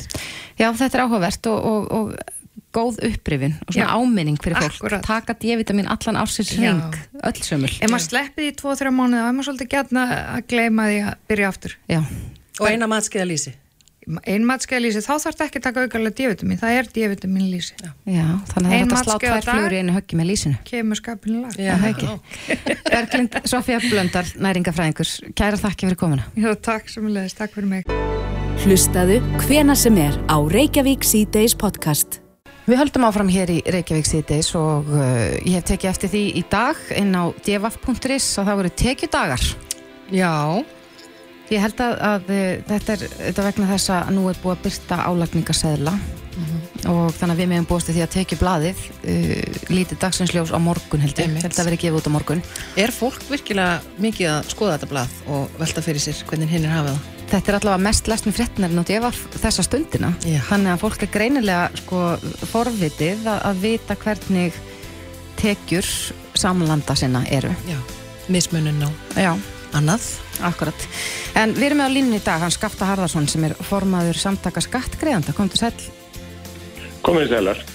Já, þetta er áhugavert og, og, og góð upprifin og svona Já, áminning fyrir fólk. akkurat. Taka D-vitamin allan ársins Já. ring, öll sömul. ef maður sleppið í 2-3 mánuði þá er maður svolítið gætna að gleyma því að byrja aftur Já, Og eina matskeiða lýsi. ein matskeiðlýsi, þá þarf þetta ekki að taka aukarlega D-vitamin, það er D-vitamin lýsi já, þannig að er að slá tvær flugur í einu höggi með lísinu. kemur skapinu lag Já, það ekki. Berglind Sofía Blöndal, næringafræðingur, kæra þakki fyrir komuna. Já, takk sem leðist, takk fyrir mig Hlustaðu hvena sem er á Reykjavík C-Days podcast. Við höldum áfram hér í Reykjavík síðdeis og uh, ég hef tekið eftir því í dag inn á dvaf.is að það voru tekjudagar. Já, Ég held að, að uh, þetta er þetta vegna þess að nú er búið að byrta álagningaseðla og þannig að við meðum búast við því að tekju blaðið uh, lítið dagsins á morgun held ég, held að vera gefið út á morgun. er fólk virkilega mikið að skoða þetta blað og velta fyrir sér hvernig hinn er hafið það? Þetta er allavega mest lesnum fréttinarinn á dvaf þessa stundina. Já. Þannig að fólk er greinilega sko, forvitið að, að vita hvernig tekjur samlanda sinna eru. Já, mismunun á Já. Annað. Akkurat. En við erum með á línunni í dag, hann Skafta Harðarsson sem er formaður samtaka skattgreðanda. Kom til sæl. Komið sælar.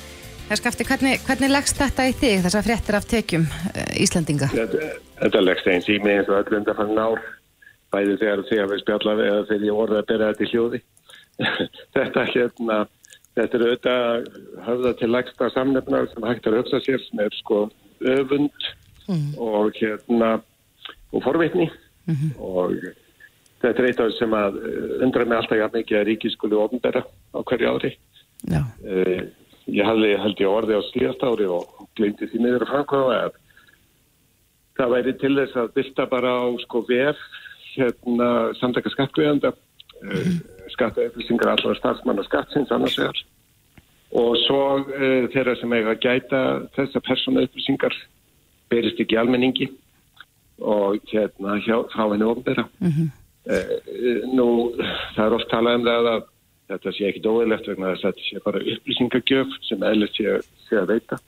Herr Skafti, hvernig, hvernig leggst þetta í þig, þessar fréttir af tekjum uh, Íslandinga? Þetta, þetta leggst eins í mig eins og öll undan ár. Bæði þegar þegar við spjalla við eða þegar ég orði að bera þetta í hljóði. þetta hérna, þetta er auðvitað höfða til legsta samnefnar sem hægt er að hugsa sér sem er sko öfund og hérna og forvitni og þetta er eitt af þess sem að eh, undra mig alltaf jafn mikið að ríkið skuli ofnbera á hverju ári. Já. Uh, ég hafði held ég orði á síðast ári og glemdi því miður að framkvæða að það væri til þess að byrta bara á sko vef hérna samtaka skattgöðanda uh, skattaupplýsingar allra starfsmanna skattsins annars vegar og svo uh, þeirra sem eiga að gæta þessa persónu upplýsingar berist ekki almenningi og hérna hjá, frá henni ofnbera Mhm. uh, nú það er oft talað um það að þetta sé ekki dóðilegt vegna þess að þetta sé bara upplýsingagjöf sem eðlert sé, sé að veita.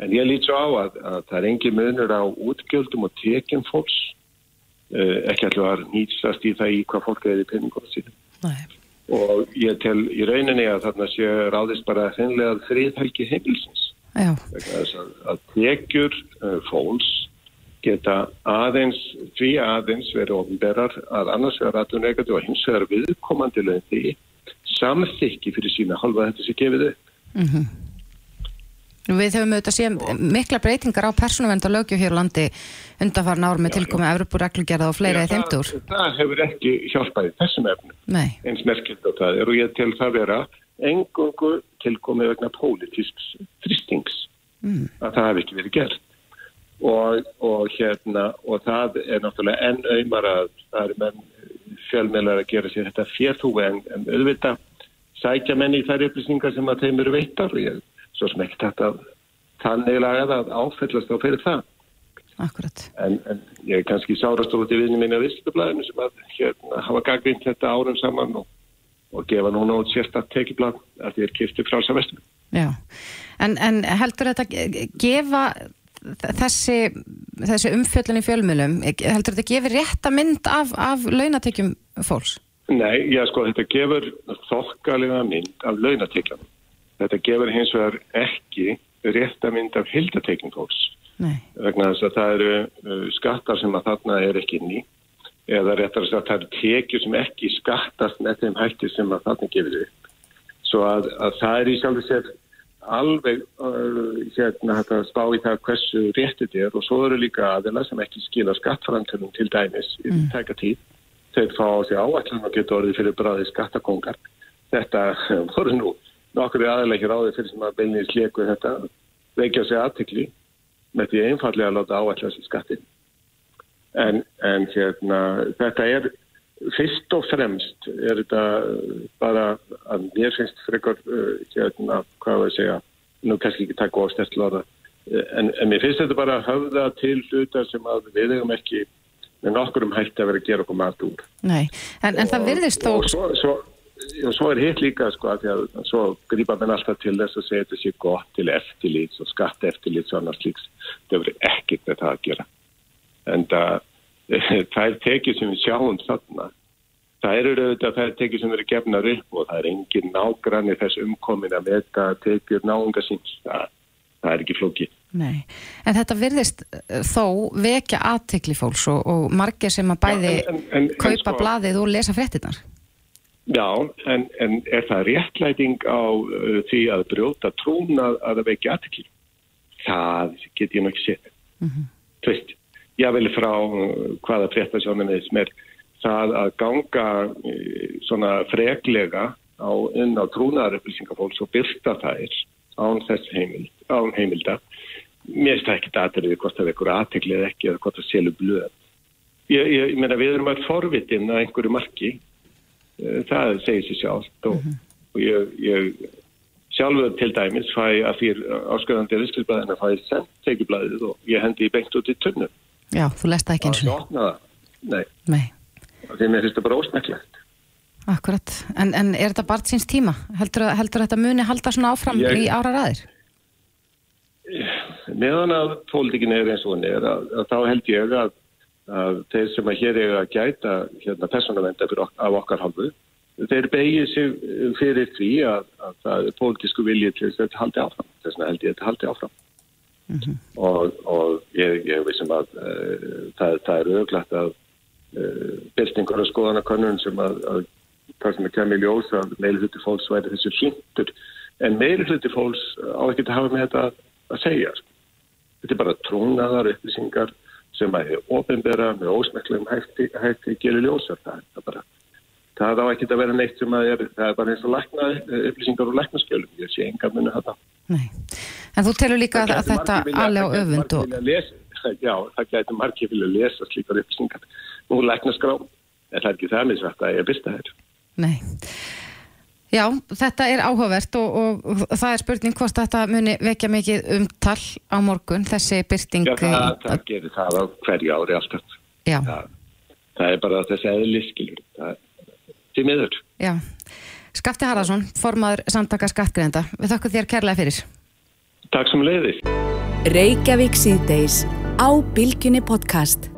En ég lít svo á að, að það er engin munur á útgjöldum og tekjum fólks, uh, ekki alltaf að nýtsast í það í hvað fólk er í penningunum sínum. Nei. og ég tel í rauninni að þarna sé ráðist bara hreinlega þriðhelgi heimilsins Já, vegna þess að, að tekjur uh, fólks geta aðeins, því aðeins verið ofnberar að annars vegar aðunegandi og hins vegar viðkomandi lögn því samþykki fyrir sína halva þetta sé gefið upp. við höfum auðvitað séð mikla breytingar á persónuvernd og lögjöf hér á landi undanfarn ár með tilkomi Evropureglugerða og fleira í Já, þeimtur. það, hefur ekki hjálpað í þessum efnum Nei, eins merkild og það er og ég tel það vera engungu tilkomið vegna pólitísks þrýstings Mm. að það hefði ekki verið gert og, og hérna og það er náttúrulega enn auðmar að það er menn fjölmjölar að gera sér þetta férþúi en, en auðvitað sækja menn í þær upplýsingar sem að þeim eru veittar og ég svo sem ekki þetta þannig lagað að áfellast á fyrir það akkurat. en, en ég er kannski sárast út í viðnum minna visslublaðinu sem að hérna, hafa gaggrind þetta árum saman og, og gefa núna út sérstatt tekiblað að því er kipti frálsa vestum. Já, en, en heldur þetta ge- gefa þessi, þessi umfjöllun í fjölmjölum, heldur þetta gefi rétta mynd af, af launatekjum fólks? Nei, já sko, þetta gefur þokkalega mynd af launatekjanum. Þetta gefur hins vegar ekki rétta mynd af hildatekjum fólks. Nei, Vegna þess að það eru skattar sem að þarna er ekki í eða réttar að það eru tekjur sem ekki skattast með þeim hætti sem að þarna gefur upp. Svo að, að það er í sjálfu sér alveg uh, hérna hægt að spá í það hversu réttið er og svo eru líka aðeina sem ekki skila skattframtölum til dæmis í mm. tæka tíð. Þeir fá á sig áætlun og geta orðið fyrir bráði skattakongar. Þetta voru nú nokkur aðeina ráðið fyrir sem að beinni slieku þetta veikja sig aðtikli með því einfallega að láta áætla sér skattin. En, en hérna, þetta er fyrst og fremst er þetta bara að mér finnst frekar uh, hérna, hvað að segja nú kannski ekki taka ofstært lóða en, en mér finnst þetta bara að höfða til hluta sem að við hefum ekki með nokkurum hætti að vera að gera okkur mat úr. Nei, en, en það virðist þó, og svo, svo, og svo er hitt líka sko að því að svo grípa menn alltaf til þess að segja þetta sé gott til eftirlits og skatt eftirlits og annars líks það verður ekkert með það að gera. En það það er tekið sem við sjáum þarna það eru auðvitað það er tekið sem eru gefnar upp og það er engin nágranni þess umkomin að veta tekjur náunga síns það, það er ekki flókið nei, en þetta virðist eh, þó vekja aðtekli fólks og, og margir sem að bæði Já, en- en- en kaupa sko- blaðið og lesa fréttinar. Já, en, en er það réttlæting á uh, því að brjóta trúnað að það vekja aðtekli? Það get ég nú ekki séð. Þú veist, ég vil frá hvaða fréttasjónum sem er það að ganga uh, svona freklega á, inn á trúnaðarupplýsingafólks og byrta þær án þess heimild, án heimilda. Mér finnst það ekki aðriði hvort það vekur aðtekli eða ekki eða hvort það selur blöð. Ég, ég, ég meina við erum að forvitin að einhverju marki Eh, það segir sér sjálft og, og ég, ég sjálfur til dæmis fæ að fyrir ásköðandi viðskilblæðina fæ ég sendt tekjublæðið og ég hendi í beint út í tunnu Já, þú lest það ekki eins og og opna það. Nei, Nei, því mér finnst það bara ósmekklegt. akkurat. En, en er þetta bara síns tíma? Heldur, heldur þetta muni halda svona áfram Ég- í ára ræðir? Meðan að pólitíkin er eins og hún er að, að þá held ég að, að þeir sem að hér er að gæta hérna, persónavenda ok af okkar halvu þeir begið sig fyrir því að, að það er pólitísku viljið til þess að þetta haldi áfram. Þess vegna held ég að þetta haldi áfram. Og, og ég, ég vissum að uh, það, það er auðvitað að uh, byltingur og skoðanakönnun sem að, að það sem er kemur í ljós að meiri hluti fólks væri þessu hlindur en meiri hluti fólks á ekki að hafa með þetta að, segja sko. þetta er bara trúnaðar upplýsingar sem að er ofinbera með ósmeklegum hætti, hætti gerir ljósar það, það bara það á ekki að vera neitt sem að er það er bara eins og lækna, upplýsingar og læknaskjölum ég sé enga muni þetta Nei. En þú telur líka að, að gæti þetta vilja- alveg á það öfund og... lesa- Já, það gæti margir vilja lesa slíkar upplýsingar nú læknaskrá, en það er ekki það misvægt að ég byrsta þér Nei. Já, þetta er áhugavert og, og, það er spurning hvort þetta muni vekja mikið umtal á morgun, þessi byrting. Já, það, það gerir það á hverju ári alltaf Já, það, það er bara þessi eðli skilur það er til miður já. Skafti Harðarsson, formaður samtaka skattgreðenda. Við þakkum þér kærlega fyrir. Takk sem leiðis Reykjavík síðdeis á Bilginni podcast.